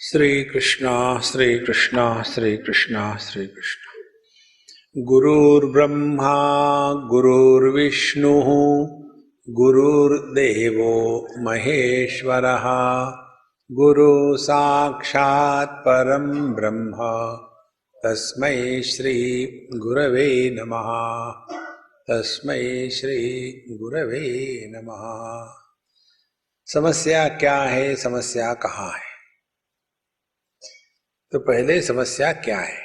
श्री कृष्णा श्री कृष्णा श्री कृष्णा श्री कृष्ण गुरुर्ब्रह्मा, गुरुर्विष्णु, गुरुर्देव महेश्वरः गुरु साक्षात् परम ब्रह्म, तस्म श्री गुरवे नम, तस्म श्री गुरव नम। समस्या क्या है, समस्या कहाँ है? तो पहले समस्या क्या है?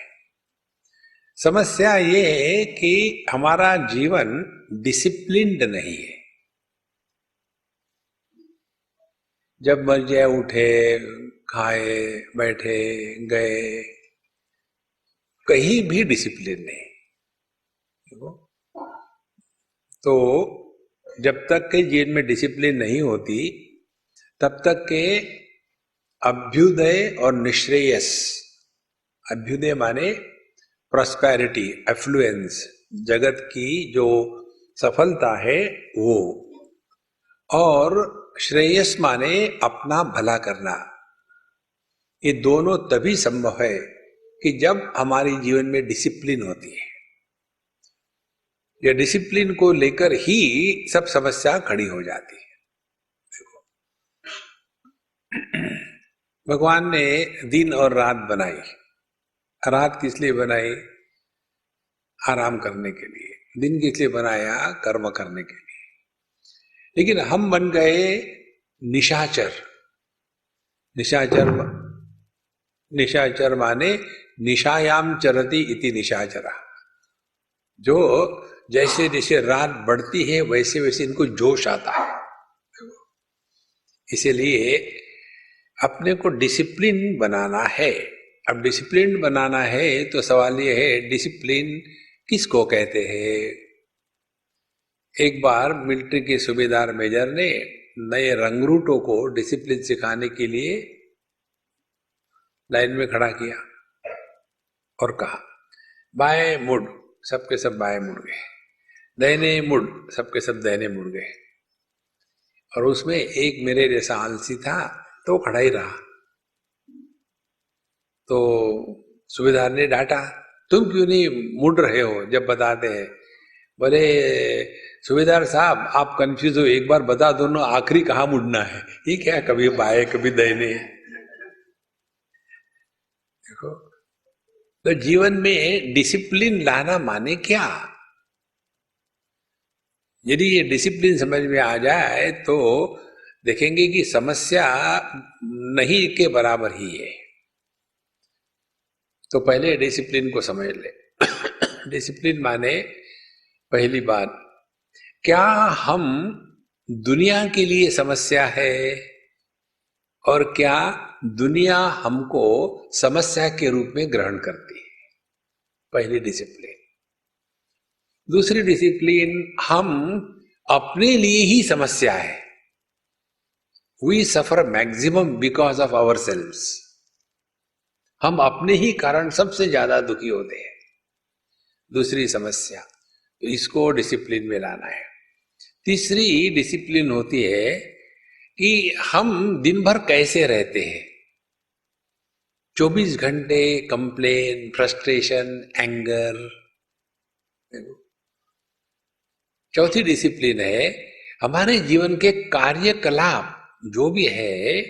समस्या ये है कि हमारा जीवन डिसिप्लिन्ड नहीं है। जब मर जाए उठे, खाए, बैठे, गए, कहीं भी डिसिप्लिन नहीं। तो जब तक के जीवन में डिसिप्लिन नहीं होती, तब तक के अभ्युदय और निश्रेयस। अभ्युदय माने प्रॉस्पेरिटी एफ्लुएंस जगत की जो सफलता है, वो। और श्रेयस माने अपना भला करना। ये दोनों तभी संभव है कि जब हमारे जीवन में डिसिप्लिन होती है। या डिसिप्लिन को लेकर ही सब समस्या खड़ी हो जाती है। देखो। भगवान ने दिन और रात बनाई। रात किस लिए बनाई? आराम करने के लिए। दिन किस लिए बनाया? कर्म करने के लिए। लेकिन हम बन गए निशाचर। निशाचर निशाचर माने निशायाम चरती इति निशाचरा। जो जैसे जैसे रात बढ़ती है, वैसे वैसे इनको जोश आता है। इसीलिए अपने को डिसिप्लिन बनाना है। अब डिसिप्लिन बनाना है तो सवाल यह है डिसिप्लिन किसको कहते हैं? एक बार मिलिट्री के सूबेदार मेजर ने नए रंगरूटों को डिसिप्लिन सिखाने के लिए लाइन में खड़ा किया और कहा, बाएँ मुड़, सबके सब बाएँ मुड़ गए। दहने मुड़, सबके सब दहने मुड़ गए। और उसमें एक मेरे जैसा आलसी था तो वो खड़ा ही रहा। तो सुबेदार ने डांटा, तुम क्यों नहीं मुड़ रहे हो जब बताते हैं? बोले, सुबेदार साहब, आप कंफ्यूज हो, एक बार बता दो ना आखिरी कहा मुड़ना है? ये क्या कभी बाएँ कभी दहने देखो तो जीवन में डिसिप्लिन लाना माने क्या? यदि ये डिसिप्लिन समझ में आ जाए तो देखेंगे कि समस्या नहीं के बराबर ही है। तो पहले डिसिप्लिन को समझ ले। डिसिप्लिन माने पहली बात, क्या हम दुनिया के लिए समस्या है? और क्या दुनिया हमको समस्या के रूप में ग्रहण करती है? पहली डिसिप्लिन दूसरी डिसिप्लिन हम अपने लिए ही समस्या है। We suffer maximum because of ourselves हम अपने ही कारण सबसे ज़्यादा दुखी होते हैं। दूसरी समस्या तो इसको डिसिप्लिन में लाना है। तीसरी डिसिप्लिन होती है कि हम दिन भर कैसे रहते हैं। 24 घंटे कंप्लेन फ्रस्ट्रेशन एंगर चौथी डिसिप्लिन है, हमारे जीवन के कार्यकलाप। जो भी है,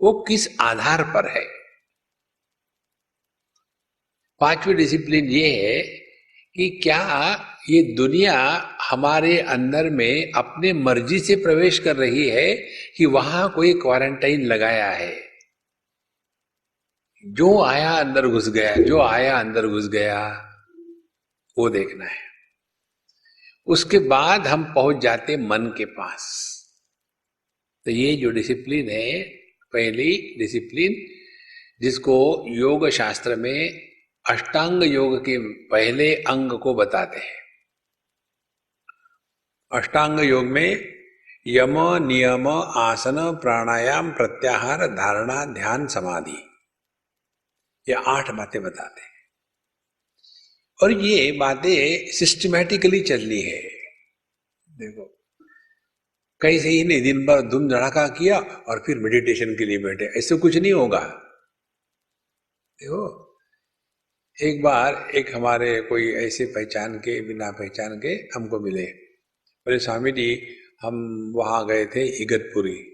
वो किस आधार पर है? पांचवी डिसिप्लिन ये है कि क्या ये दुनिया हमारे अंदर में अपने मर्ज़ी से प्रवेश कर रही है कि वहाँ कोई क्वारंटाइन लगाया है? जो आया अंदर घुस गया, जो आया अंदर घुस गया, वो देखना है। उसके बाद हम पहुँच जाते मन के पास। तो ये जो डिसिप्लिन है, पहली डिसिप्लिन जिसको योग शास्त्र में अष्टांग योग के पहले अंग को बताते हैं। अष्टांग योग में यम, नियम, आसन, प्राणायाम, प्रत्याहार, धारणा, ध्यान, समाधि, ये आठ बातें बताते हैं। और ये बातें सिस्टमैटिकली चल रही है। देखो कैसे ही नहीं, दिन भर धूम धड़ाका किया और फिर मेडिटेशन के लिए बैठे। ऐसे कुछ नहीं होगा। देखो, एक बार एक हमारे कोई ऐसे पहचान के, बिना पहचान के हमको मिले। बोले, स्वामी जी, हम वहाँ गए थे इगतपुरी।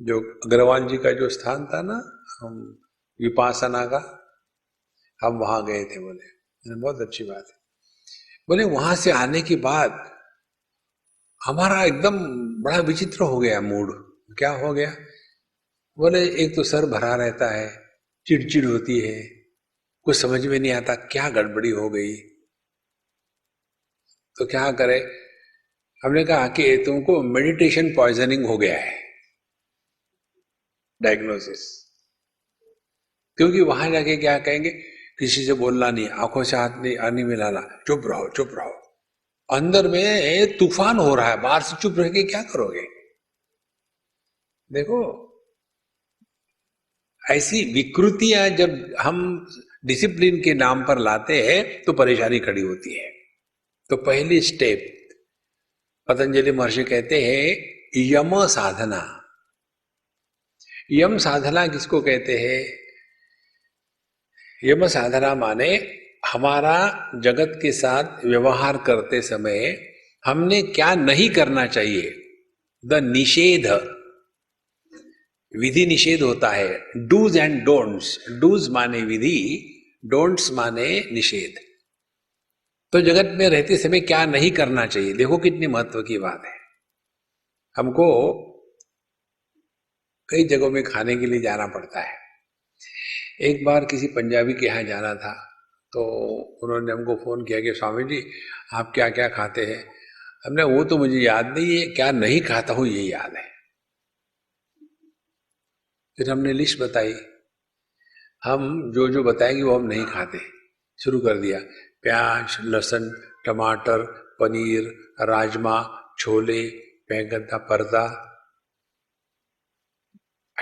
जो अग्रवाल जी का जो स्थान था ना, हम विपासना का, हम वहाँ गए थे बोले, बहुत अच्छी बात है। बोले, वहाँ से आने के बाद हमारा एकदम बड़ा विचित्र हो गया मूड क्या हो गया बोले एक तो सर भरा रहता है चिड़चिड़ होती है कुछ समझ में नहीं आता क्या गड़बड़ी हो गई तो क्या करे हमने कहा कि तुमको मेडिटेशन पॉइजनिंग हो गया है डायग्नोसिस क्योंकि वहाँ जाके क्या कहेंगे किसी से बोलना नहीं आँखों से हाथ नहीं नहीं मिलाना चुप रहो चुप रहो अंदर में तूफ़ान हो रहा है, बाहर से चुप रह के क्या करोगे? देखो, ऐसी विकृतियाँ जब हम डिसिप्लिन के नाम पर लाते हैं तो परेशानी खड़ी होती है। तो पहली स्टेप पतंजलि महर्षि कहते हैं, यम साधना। यम साधना किसको कहते हैं? यम साधना माने हमारा जगत के साथ व्यवहार करते समय हमने क्या नहीं करना चाहिए? द निषेध। विधि निषेध होता है। डूज एंड डोंट्स डूज माने विधि डोंट्स माने निषेध। तो जगत में रहते समय क्या नहीं करना चाहिए? देखो कितनी महत्व की बात है। हमको कई जगहों में खाने के लिए जाना पड़ता है। एक बार किसी पंजाबी के यहाँ जाना था। तो उन्होंने हमको फ़ोन किया कि, स्वामी जी, आप क्या क्या खाते हैं? हमने वो तो मुझे याद नहीं है, क्या नहीं खाता हूँ, ये याद है। फिर हमने लिस्ट बताई। हम जो जो बताएँगे, वो हम नहीं खाते। शुरू कर दिया। प्याज, लहसुन, टमाटर, पनीर, राजमा, छोले, बैंगन का पर्दा।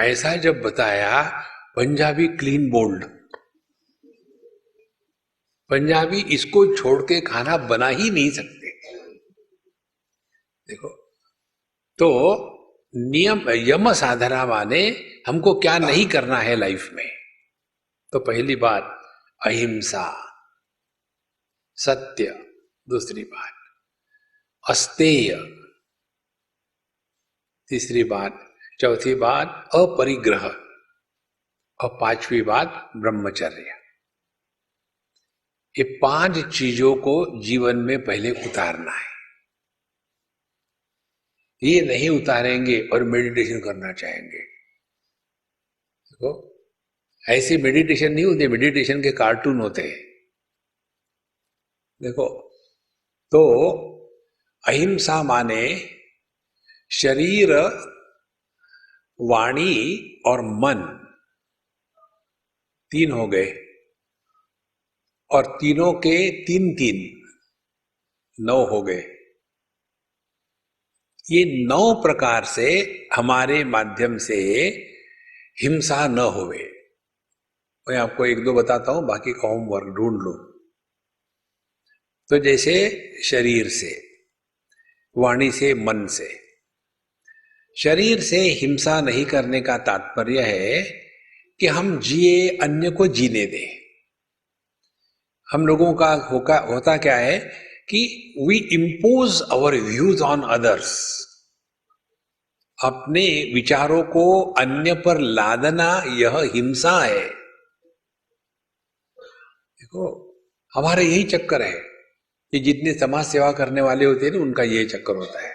ऐसा जब बताया, पंजाबी क्लीन बोल्ड। पंजाबी इसको छोड़ के खाना बना ही नहीं सकते। देखो तो नियम, यम साधना माने हमको क्या नहीं करना है लाइफ में? तो पहली बात, अहिंसा। सत्य। दूसरी बात, अस्तेय। तीसरी बात, चौथी बात, अपरिग्रह। और पांचवी बात, ब्रह्मचर्य। ये पाँच चीज़ों को जीवन में पहले उतारना है। ये नहीं उतारेंगे और मेडिटेशन करना चाहेंगे। देखो, ऐसे मेडिटेशन नहीं होती मेडिटेशन के कार्टून होते हैं। देखो तो अहिंसा माने शरीर, वाणी और मन। तीन हो गए। और तीनों के तीन तीन नौ हो गए। ये नौ प्रकार से हमारे माध्यम से हिंसा न होवे। मैं आपको एक दो बताता हूँ, बाकी का होमवर्क ढूंढ लो। तो जैसे शरीर से, वाणी से, मन से। शरीर से हिंसा नहीं करने का तात्पर्य है कि हम जिए अन्य को जीने दें। हम लोगों का होका, होता क्या है कि we impose our views on others अपने विचारों को अन्य पर लादना यह हिंसा है। देखो, हमारा यही चक्कर है कि जितने समाज सेवा करने वाले होते हैं ना, उनका यही चक्कर होता है।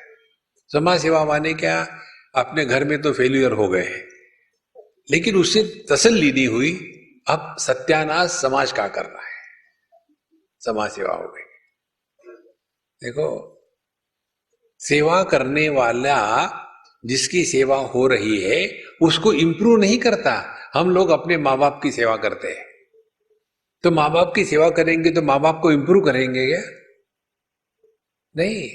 समाज सेवा माने क्या? अपने घर में तो फेलियर हो गए लेकिन उससे तसल्ली नहीं हुई। अब सत्यानाश समाज का कर रहा है। समाज सेवा हो गई। देखो, सेवा करने वाला जिसकी सेवा हो रही है, उसको इंप्रूव नहीं करता। हम लोग अपने माँ बाप की सेवा करते हैं। तो माँ बाप की सेवा करेंगे तो माँ बाप को इंप्रूव करेंगे क्या? नहीं।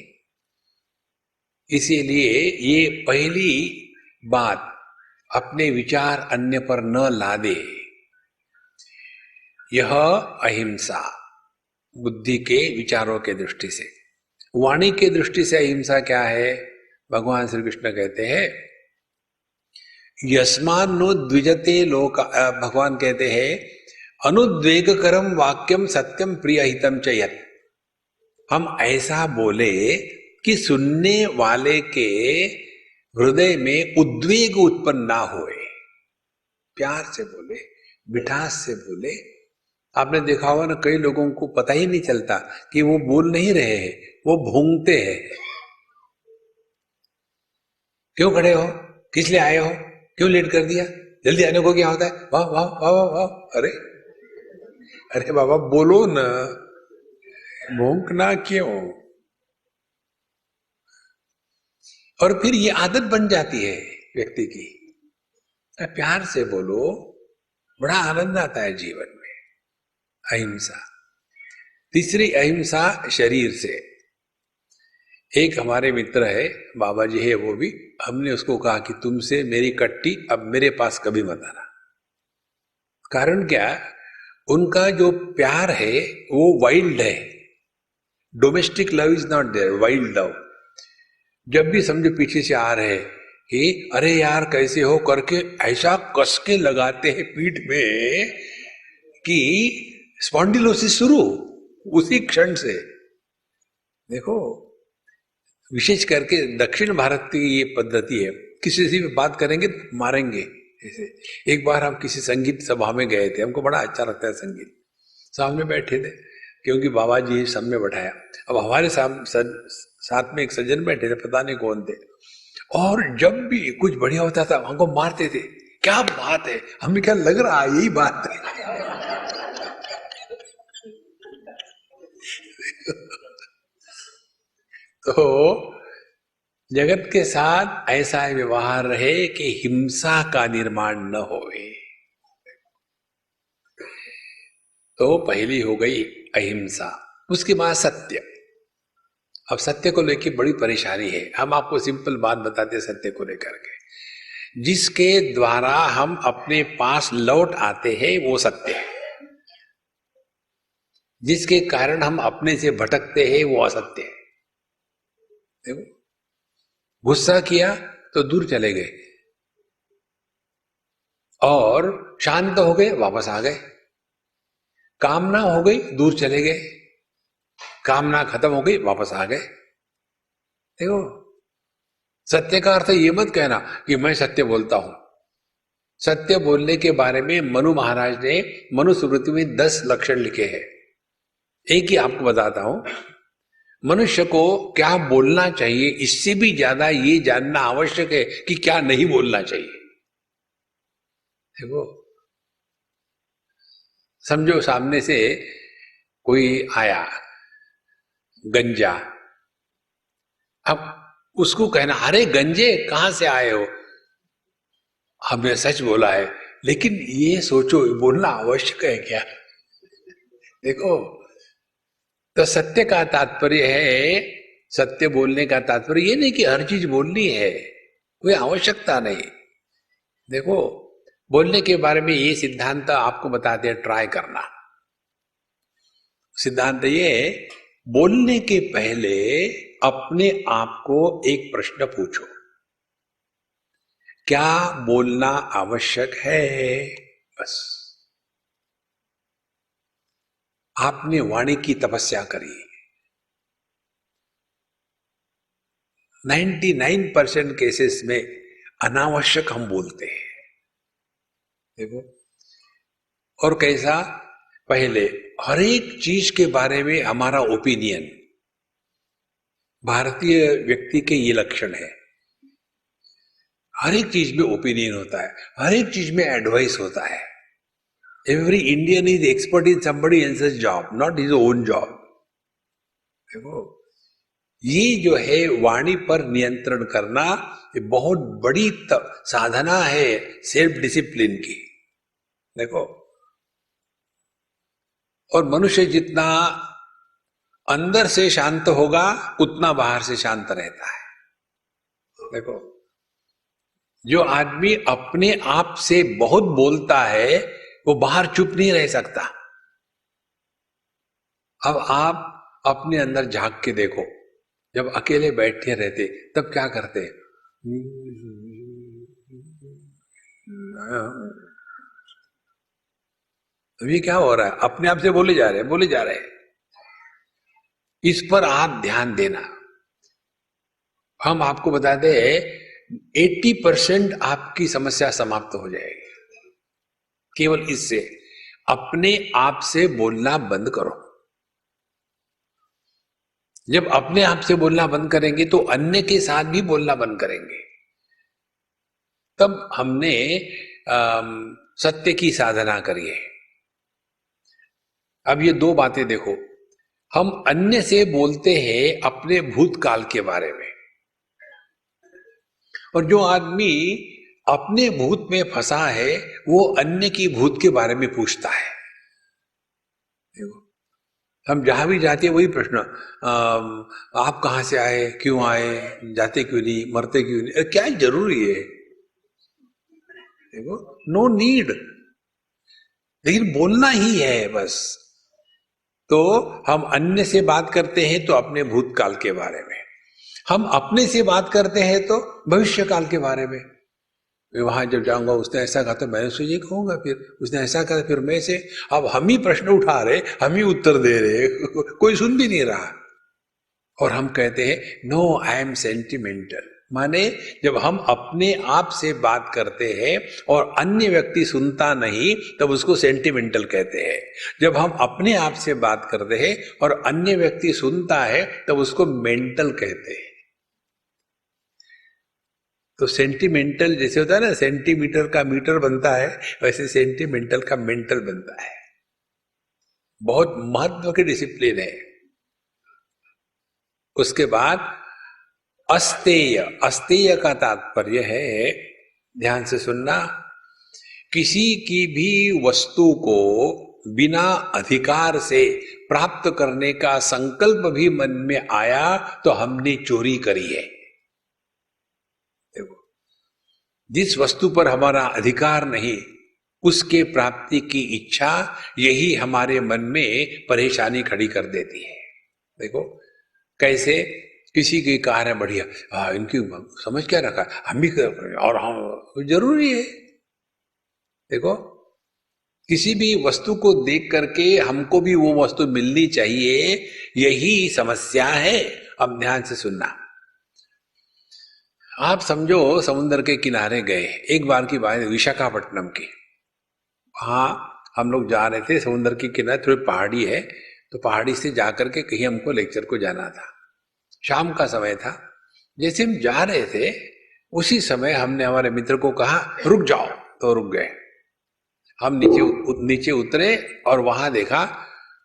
इसीलिए ये पहली बात, अपने विचार अन्य पर न लादे। यह अहिंसा। बुद्धि के विचारों के दृष्टि से। वाणी के दृष्टि से अहिंसा क्या है? भगवान श्री कृष्ण कहते हैं यस्मान नो द्विजते लोक भगवान कहते हैं अनुद्वेग करम वाक्यम सत्यम प्रिय हितम चयत हम ऐसा बोले कि सुनने वाले के हृदय में उद्वेग उत्पन्न ना होए। प्यार से बोले, मिठास से बोले आपने देखा होगा ना, कई लोगों को पता ही नहीं चलता कि वो बोल नहीं रहे हैं, वो भूंगते हैं। क्यों खड़े हो? किस लिए आए हो? क्यों लेट कर दिया? जल्दी आने को क्या होता है? वाह वाह वाह वाह वाह, अरे अरे बाबा, बोलो ना। भूखना क्यों? और फिर ये आदत बन जाती है व्यक्ति की। प्यार से बोलो, बड़ा आनंद आता है जीवन में। अहिंसा। तीसरी अहिंसा शरीर से। एक हमारे मित्र है बाबा जी है, वो भी, हमने उसको कहा कि तुमसे मेरी कट्टी अब मेरे पास कभी मत आना। कारण क्या? उनका जो प्यार है, वो वाइल्ड है। Domestic love is not there wild love जब भी समझो पीछे से आ रहे कि, अरे यार, कैसे हो? करके ऐसा कस के लगाते हैं पीठ में कि स्पॉन्डिलोसिस शुरू उसी क्षण से। देखो, विशेष करके दक्षिण भारत की ये पद्धति है, किसी से भी बात करेंगे तो मारेंगे। ऐसे, एक बार हम किसी संगीत सभा में गए थे, हमको बड़ा अच्छा लगता है संगीत। सामने बैठे थे, क्योंकि बाबा जी सामने बैठाया। अब हमारे साथ में एक सज्जन बैठे थे, पता नहीं कौन थे। और जब भी कुछ बढ़िया होता था, हमको मारते थे। क्या बात है, हमें क्या लग रहा है, यही बात है। तो जगत के साथ ऐसा व्यवहार रहे कि हिंसा का निर्माण न होवे। तो पहली हो गई अहिंसा, उसके बाद सत्य। अब सत्य को लेकर बड़ी परेशानी है। हम आपको सिंपल बात बताते सत्य को लेकर के। जिसके द्वारा हम अपने पास लौट आते हैं, वो सत्य है। जिसके कारण हम अपने से भटकते हैं, वो असत्य है। देखो। गुस्सा किया तो दूर चले गए और शांत हो गए, वापस आ गए। कामना हो गई, दूर चले गए। कामना खत्म हो गई, वापस आ गए। देखो, सत्य का अर्थ ये मत कहना कि मैं सत्य बोलता हूँ। सत्य बोलने के बारे में मनु महाराज ने मनुस्मृति में दस लक्षण लिखे हैं। एक ही आपको बताता हूँ मनुष्य को क्या बोलना चाहिए, इससे भी ज़्यादा ये जानना आवश्यक है कि क्या नहीं बोलना चाहिए। देखो, समझो सामने से कोई आया, गंजा। अब उसको कहना, अरे गंजे, कहाँ से आए हो? हमने सच बोला है, लेकिन ये सोचो, बोलना आवश्यक है क्या? देखो तो सत्य का तात्पर्य है, सत्य बोलने का तात्पर्य, ये नहीं कि हर चीज़ बोलनी है, कोई आवश्यकता नहीं। देखो, बोलने के बारे में ये सिद्धांत आपको बताते हैं ट्राई करना। सिद्धांत ये बोलने के पहले अपने आप को एक प्रश्न पूछो। क्या बोलना आवश्यक है? बस। आपने वाणी की तपस्या करी। 99 परसेंट केसेस में अनावश्यक हम बोलते हैं। देखो। और कैसा? पहले हर एक चीज़ के बारे में हमारा ओपिनियन। भारतीय व्यक्ति के ये लक्षण है। हर एक चीज़ में ओपिनियन होता है हर एक चीज़ में एडवाइस होता है। Every Indian is expert in somebody else job not is own job देखो, ये जो है वाणी पर नियंत्रण करना, ये बहुत बड़ी साधना है सेल्फ डिसिप्लिन की। देखो, और मनुष्य जितना अंदर से शांत होगा, उतना बाहर से शांत रहता है। देखो, जो आदमी अपने आप से बहुत बोलता है वो बाहर चुप नहीं रह सकता। अब आप अपने अंदर झाँक के देखो। जब अकेले बैठे रहते, तब क्या करते? ये क्या हो रहा है? अपने आप से बोले जा रहे हैं, बोले जा रहे हैं। इस पर आप ध्यान देना। हम आपको बताते हैं एट्टी परसेंट आपकी समस्या समाप्त हो जाएगी। केवल इससे, अपने आप से बोलना बंद करो। जब अपने आप से बोलना बंद करेंगे तो अन्य के साथ भी बोलना बंद करेंगे। तब हमने सत्य की साधना करी है। अब ये दो बातें देखो। हम अन्य से बोलते हैं अपने भूतकाल के बारे में। और जो आदमी अपने भूत में फंसा है, वो अन्य की भूत के बारे में पूछता है। हम जहाँ भी जाते हैं, वही प्रश्न आप कहाँ से आए, क्यों आए, जाते क्यों नहीं, मरते क्यों नहीं? क्या ज़रूरी है? देखो नो नीड लेकिन बोलना ही है बस। तो हम अन्य से बात करते हैं तो अपने भूतकाल के बारे में। हम अपने से बात करते हैं तो भविष्य काल के बारे में। वहाँ जब जाऊँगा, उसने ऐसा कहा तो मैं उससे ये कहूँगा फिर। उसने ऐसा कहा, फिर मैं से, अब हम ही प्रश्न उठा रहे, हम ही उत्तर दे रहे, कोई सुन भी नहीं रहा। और हम कहते हैं नो आई एम सेंटिमेंटल माने, जब हम अपने आप से बात करते हैं और अन्य व्यक्ति सुनता नहीं, तब उसको सेंटिमेंटल कहते हैं। जब हम अपने आप से बात करते हैं और अन्य व्यक्ति सुनता है, तब उसको मेंटल कहते हैं। तो सेंटीमेंटल जैसे होता है ना सेंटीमीटर का मीटर बनता है, वैसे सेंटीमेंटल का मेंटल बनता है। बहुत महत्व की डिसिप्लिन है। उसके बाद अस्तेय अस्तेय का तात्पर्य है, ध्यान से सुनना, किसी की भी वस्तु को बिना अधिकार से प्राप्त करने का संकल्प भी मन में आया तो हमने चोरी करी है देखो जिस वस्तु पर हमारा अधिकार नहीं, उसके प्राप्ति की इच्छा यही हमारे मन में परेशानी खड़ी कर देती है। देखो, कैसे? किसी की कार है बढ़िया। हाँ इनकी समझ क्या रखा? हम भी कर, और हम, ज़रूरी है। देखो, किसी भी वस्तु को देख करके हमको भी वो वस्तु मिलनी चाहिए, यही समस्या है। अब ध्यान से सुनना। आप समझो समुद्र के किनारे गए, एक बार की बात विशाखापट्टनम की। हाँ हम लोग जा रहे थे, समुद्र के किनारे, थोड़ी पहाड़ी है तो पहाड़ी से जाकर के कहीं हमको लेक्चर को जाना था। शाम का समय था। जैसे हम जा रहे थे, उसी समय हमने हमारे मित्र को कहा, रुक जाओ तो रुक गए। हम नीचे नीचे उतरे और वहाँ देखा,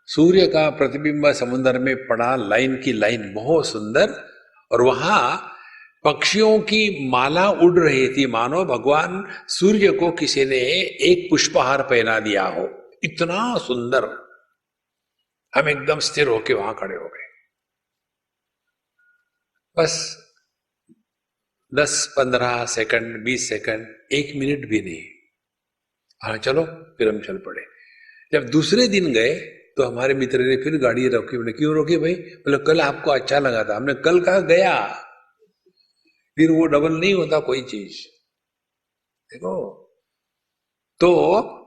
सूर्य का प्रतिबिंब समुद्र में पड़ा, लाइन की लाइन, बहुत सुंदर। और वहाँ पक्षियों की माला उड़ रही थी। मानो भगवान सूर्य को किसी ने एक पुष्पहार पहना दिया हो। इतना सुंदर। हम एकदम स्थिर होके वहाँ खड़े हो गए। बस दस पंद्रह सेकंड, बीस सेकंड, एक मिनट भी नहीं। हाँ चलो, फिर हम चल पड़े। जब दूसरे दिन गए तो हमारे मित्र ने फिर गाड़ी रोकी। बोले क्यों रोकी भाई? बोले, कल आपको अच्छा लगा था। हमने कल कहा, गया। फिर वो डबल नहीं होता कोई चीज़। देखो तो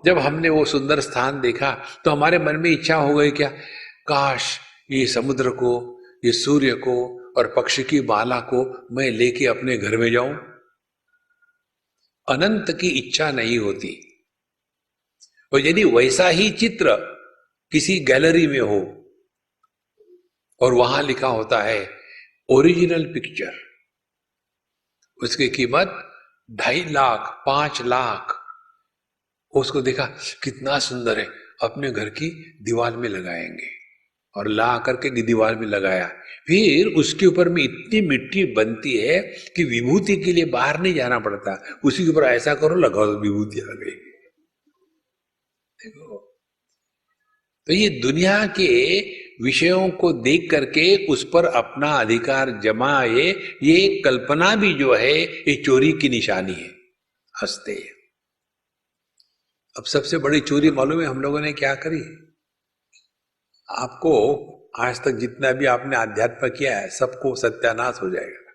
जब हमने वो सुंदर स्थान देखा तो हमारे मन में इच्छा हो गई क्या? काश ये समुद्र को, ये सूर्य को और पक्षी की बाला को मैं लेके अपने घर में जाऊँ? अनंत की इच्छा नहीं होती। और यदि वैसा ही चित्र किसी गैलरी में हो, और वहाँ लिखा होता है ओरिजिनल पिक्चर उसकी कीमत ढाई लाख, पाँच लाख। उसको देखा, कितना सुंदर है। अपने घर की दीवार में लगाएँगे। और ला करके दीवार में लगाया। फिर उसके ऊपर में इतनी मिट्टी बनती है कि विभूति के लिए बाहर नहीं जाना पड़ता। उसी के ऊपर ऐसा करो, लगाओ तो विभूति आ गई। देखो। तो ये दुनिया के विषयों को देख करके उस पर अपना अधिकार जमाए, ये कल्पना भी जो है, ये चोरी की निशानी है। हँसते अब सबसे बड़ी चोरी मालूम है हम लोगों ने क्या करी? आपको आज तक जितना भी आपने अध्यात्म किया है, सबको सत्यानाश हो जाएगा।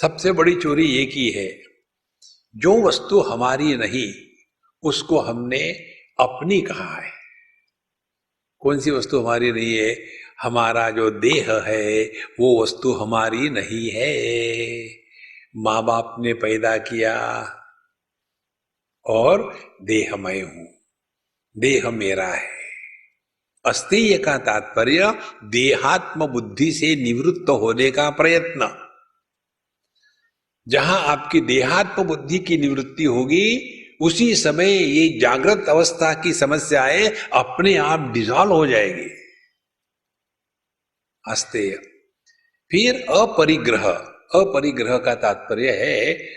सबसे बड़ी चोरी ये की है, जो वस्तु हमारी नहीं, उसको हमने अपनी कहा है। कौन सी वस्तु हमारी नहीं है? हमारा जो देह है, वो वस्तु हमारी नहीं है। माँ बाप ने पैदा किया और देह मैं हूँ। देह मेरा है। अस्तेय का तात्पर्य, देहात्म बुद्धि से निवृत्त होने का प्रयत्न। जहाँ आपकी देहात्म बुद्धि की निवृत्ति होगी उसी समय ये जागृत अवस्था की समस्याएँ अपने आप डिजॉल्व हो जाएगी। अस्तेय। फिर अपरिग्रह। अपरिग्रह का तात्पर्य है,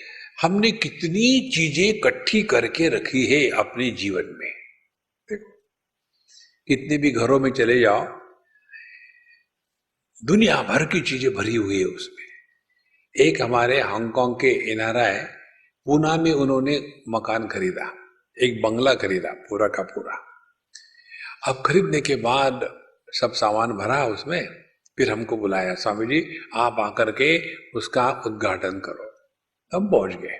हमने कितनी चीज़ें इकट्ठी करके रखी है अपने जीवन में। देखो, कितने भी घरों में चले जाओ, दुनिया भर की चीज़ें भरी हुई है उसमें। एक हमारे हांगकांग के एनआरआई पूना में उन्होंने मकान खरीदा, एक बंगला खरीदा, पूरा का पूरा। अब खरीदने के बाद सब सामान भरा उसमें, फिर हमको बुलाया, स्वामी जी, आप आकर के उसका उद्घाटन करो। हम पहुँच गए।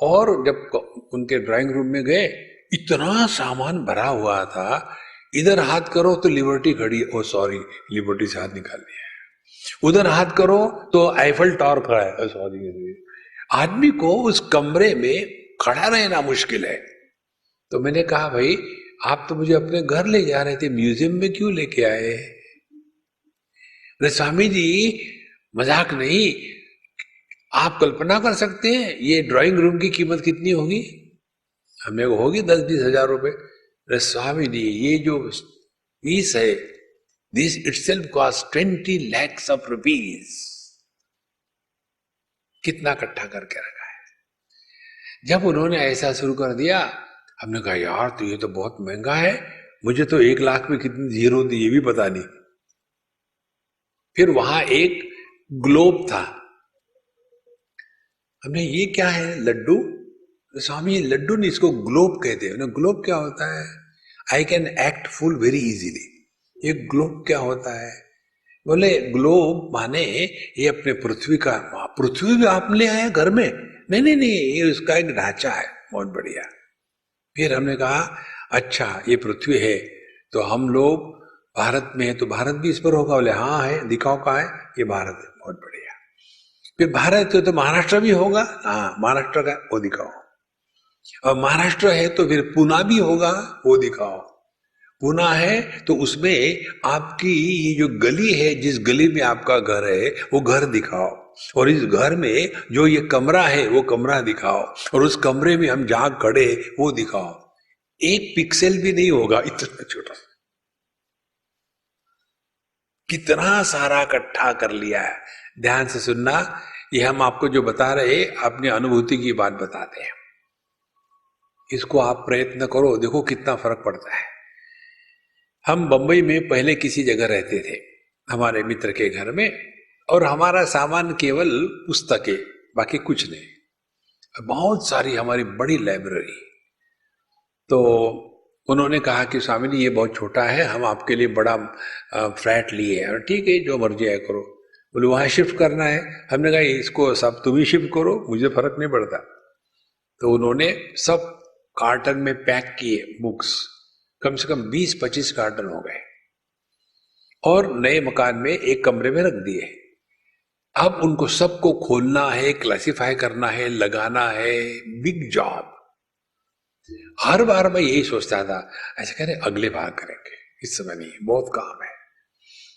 और जब उनके ड्राइंग रूम में गए, इतना सामान भरा हुआ था, इधर हाथ करो तो लिबर्टी खड़ी ओ, सॉरी, लिबर्टी से हाथ निकाल लिया उधर हाथ करो तो आईफल टॉर खड़ा है। सॉरी। आदमी को उस कमरे में खड़ा रहना मुश्किल है। तो मैंने कहा, भाई, आप तो मुझे अपने घर ले जा रहे थे, म्यूज़ियम में क्यों लेके आए स्वामी जी, मज़ाक नहीं। आप कल्पना कर सकते हैं, ये ड्राइंग रूम की कीमत कितनी होगी? हमें होगी दस बीस हज़ार रुपए। अरे स्वामी जी, ये जो पीस है this itself cost twenty lakhs of rupees कितना इकट्ठा करके रखा है। जब उन्होंने ऐसा शुरू कर दिया, हमने कहा, यार तो ये तो बहुत महँगा है। मुझे तो एक लाख में कितनी ज़ीरो थी ये भी पता नहीं। फिर वहाँ एक ग्लोब था। हमने, ये क्या है, लड्डू? स्वामी लड्डू नहीं, इसको ग्लोब कहते हैं। ग्लोब क्या होता है? I can act full very easily ये ग्लोब क्या होता है? बोले, ग्लोब माने ये अपने पृथ्वी का, पृथ्वी भी आप ले आए घर में? नहीं नहीं नहीं, ये उसका एक ढांचा है, बहुत बढ़िया। फिर हमने कहा अच्छा ये पृथ्वी है तो हम लोग भारत में है तो भारत भी इस पर होगा? बोले हाँ है, दिखाओ का है, ये भारत है, बहुत बढ़िया। फिर भारत है तो महाराष्ट्र भी होगा? हाँ महाराष्ट्र का, वो दिखाओ। और महाराष्ट्र है तो फिर पुना भी होगा? वो दिखाओ। पुना है तो उसमें आपकी ये जो गली है, जिस गली में आपका घर है, वो घर दिखाओ। और इस घर में जो ये कमरा है, वो कमरा दिखाओ। और उस कमरे में हम जहाँ खड़े वो दिखाओ। एक पिक्सल भी नहीं होगा, इतना छोटा। कितना सारा इकट्ठा कर लिया है। ध्यान से सुनना, ये हम आपको जो बता रहे अपनी अनुभूति की बात बताते हैं। इसको आप प्रयत्न करो, देखो कितना फ़र्क पड़ता है। हम बंबई में पहले किसी जगह रहते थे, हमारे मित्र के घर में, और हमारा सामान केवल पुस्तकें, बाकी कुछ नहीं। बहुत सारी हमारी बड़ी लाइब्रेरी। तो उन्होंने कहा कि स्वामी जी, ये बहुत छोटा है, हम आपके लिए बड़ा फ्लैट लिए हैं। ठीक है, जो मर्ज़ी है करो। बोले, वहाँ शिफ्ट करना है। हमने कहा, इसको सब तुम ही शिफ्ट करो, मुझे फ़र्क नहीं पड़ता। तो उन्होंने सब कार्टन में पैक किए, बुक्स। कम से कम 20-25 कार्टन हो गए। और नए मकान में एक कमरे में रख दिए। अब उनको सबको खोलना है क्लासिफाई करना है, लगाना है बिग जॉब हर बार मैं यही सोचता था, ऐसे कह रहे, अगले बार करेंगे। इस समय नहीं, बहुत काम है।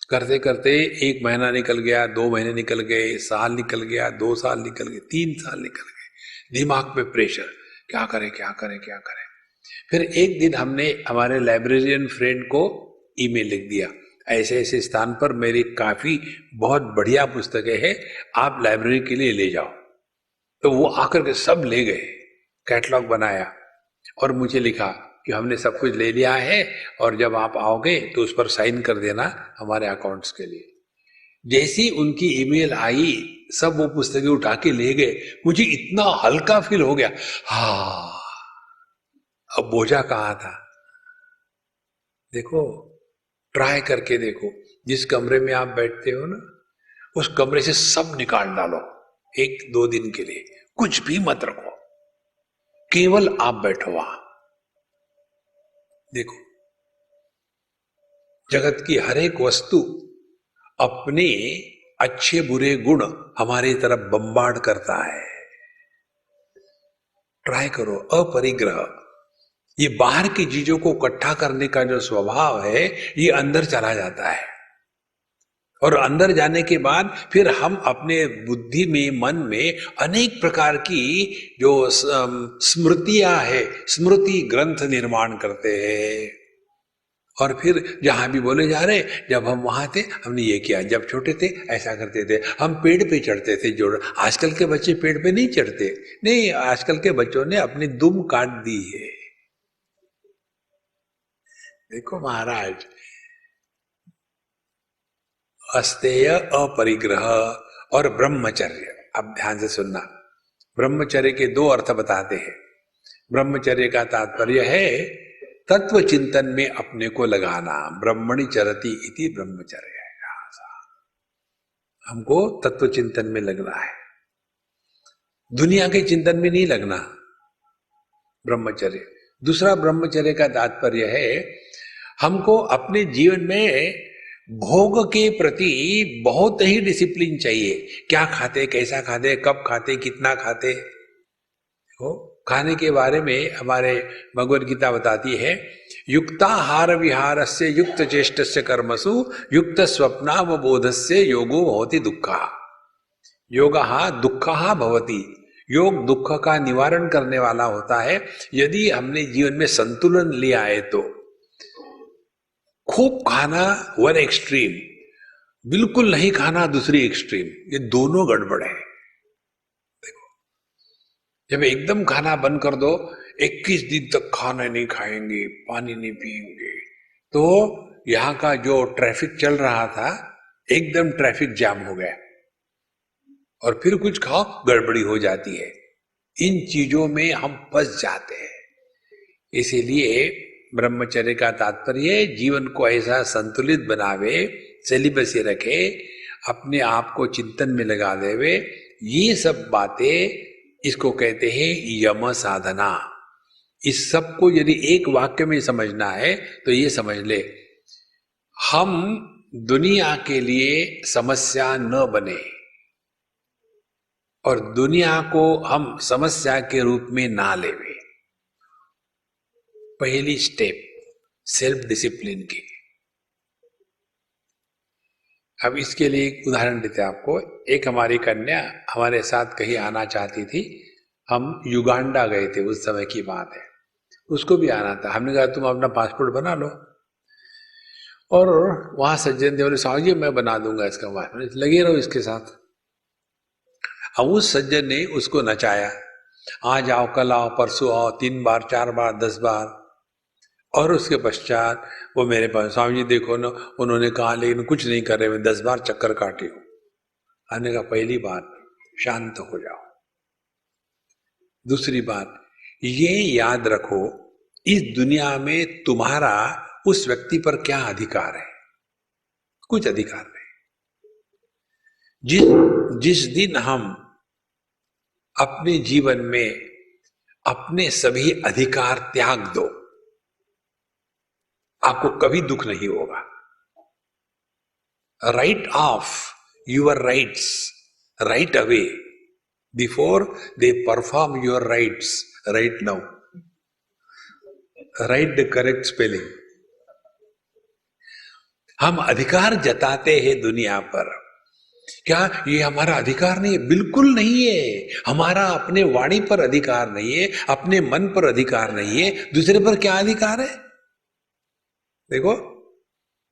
करते करते एक महीना निकल गया, दो महीने निकल गए, साल निकल गया, दो साल निकल गए, तीन साल निकल गए। दिमाग पे प्रेशर क्या करें क्या करें क्या करें? फिर एक दिन हमने हमारे लाइब्रेरियन फ्रेंड को ईमेल लिख दिया। ऐसे ऐसे स्थान पर मेरी काफ़ी बहुत बढ़िया पुस्तकें हैं, आप लाइब्रेरी के लिए ले जाओ। तो वो आकर के सब ले गए कैटलॉग बनाया और मुझे लिखा कि हमने सब कुछ ले लिया है और जब आप आओगे तो उस पर साइन कर देना हमारे अकाउंट्स के लिए। जैसी उनकी ईमेल आई, सब वो पुस्तकें उठा के ले गए। मुझे इतना हल्का फील हो गया। हा अब बोझा कहा था? देखो ट्राई करके देखो। जिस कमरे में आप बैठते हो ना, उस कमरे से सब निकाल डालो, एक दो दिन के लिए। कुछ भी मत रखो। केवल आप बैठो वहाँ। देखो, जगत की हर एक वस्तु अपने अच्छे बुरे गुण हमारी तरफ़ बम्बार्ड करता है। ट्राई करो, अपरिग्रह। ये बाहर की चीज़ों को इकट्ठा करने का जो स्वभाव है, ये अंदर चला जाता है। और अंदर जाने के बाद फिर हम अपने बुद्धि में, मन में अनेक प्रकार की जो स्मृतियाँ है, स्मृति ग्रंथ निर्माण करते हैं। और फिर जहाँ भी बोले जा रहे जब हम वहाँ थे, हमने ये किया। जब छोटे थे, ऐसा करते थे। हम पेड़ पे चढ़ते थे जोड़। आजकल के बच्चे पेड़ पे नहीं चढ़ते। नहीं, आजकल के बच्चों ने अपनी दुम काट दी है। देखो महाराज, अस्तेय अपरिग्रह और ब्रह्मचर्य। अब ध्यान से सुनना। ब्रह्मचर्य के दो अर्थ बताते हैं। ब्रह्मचर्य का तात्पर्य है तत्व चिंतन में अपने को लगाना। ब्रह्मणि चरती इति ब्रह्मचर्य हमको तत्व चिंतन में लगना है। दुनिया के चिंतन में नहीं लगना। ब्रह्मचर्य। दूसरा ब्रह्मचर्य का तात्पर्य है हमको अपने जीवन में भोग के प्रति बहुत ही डिसिप्लिन चाहिए। क्या खाते, कैसा खाते, कब खाते, कितना खाते? हो खाने के बारे में हमारे भगवत गीता बताती है, युक्ताहार विहार से युक्त चेष्ट से कर्मसु युक्त स्वप्नावबोध से योगो होती दुखा। योग दुख भवती। योग दुख का निवारण करने वाला होता है। यदि हमने जीवन में संतुलन लिया है तो। खूब खाना वन एक्सट्रीम बिल्कुल नहीं खाना दूसरी एक्सट्रीम ये दोनों गड़बड़ है। देखो, जब एकदम खाना बंद कर दो 21 दिन तक खाना नहीं खाएँगे, पानी नहीं पिएँगे। तो यहाँ का जो ट्रैफ़िक चल रहा था, एकदम ट्रैफ़िक जाम हो गया। और फिर कुछ खाओ, गड़बड़ी हो जाती है। इन चीज़ों में हम फंस जाते हैं। इसीलिए ब्रह्मचर्य का तात्पर्य जीवन को ऐसा संतुलित बनावे सेलिबसी रखे, अपने आप को चिंतन में लगा देवे। ये सब बातें इसको कहते हैं यम साधना। इस सबको यदि एक वाक्य में समझना है तो ये समझ ले। हम दुनिया के लिए समस्या न बने और दुनिया को हम समस्या के रूप में ना लेवे। पहली स्टेप सेल्फ डिसिप्लिन की। अब इसके लिए एक उदाहरण देते हैं आपको। एक हमारी कन्या हमारे साथ कहीं आना चाहती थी। हम युगांडा गए थे, उस समय की बात है। उसको भी आना था। हमने कहा, तुम अपना पासपोर्ट बना लो। और वहाँ सज्जन देव ने साहब जी मैं बना दूँगा इसका पासपोर्ट लगे रहो इसके साथ। अब उस सज्जन ने उसको नचाया। आज आओ कल आओ, परसों आओ, तीन बार, चार बार, दस बार। और उसके पश्चात वो मेरे पास, स्वामी जी देखो ना, उन्होंने कहा, लेकिन कुछ नहीं कर रहे, मैं दस बार चक्कर काटी हूँ। आने का पहली बात, शांत हो जाओ। दूसरी बात, ये याद रखो, इस दुनिया में तुम्हारा उस व्यक्ति पर क्या अधिकार है? कुछ अधिकार नहीं। जिस जिस दिन हम अपने जीवन में अपने सभी अधिकार त्याग दो आपको कभी दुख नहीं होगा। Write off your rights right away before they perform your rites right now write the correct spelling हम अधिकार जताते हैं दुनिया पर। क्या ये हमारा अधिकार नहीं? है बिल्कुल नहीं है। हमारा अपने वाणी पर अधिकार नहीं है, अपने मन पर अधिकार नहीं है। दूसरे पर क्या अधिकार है? देखो,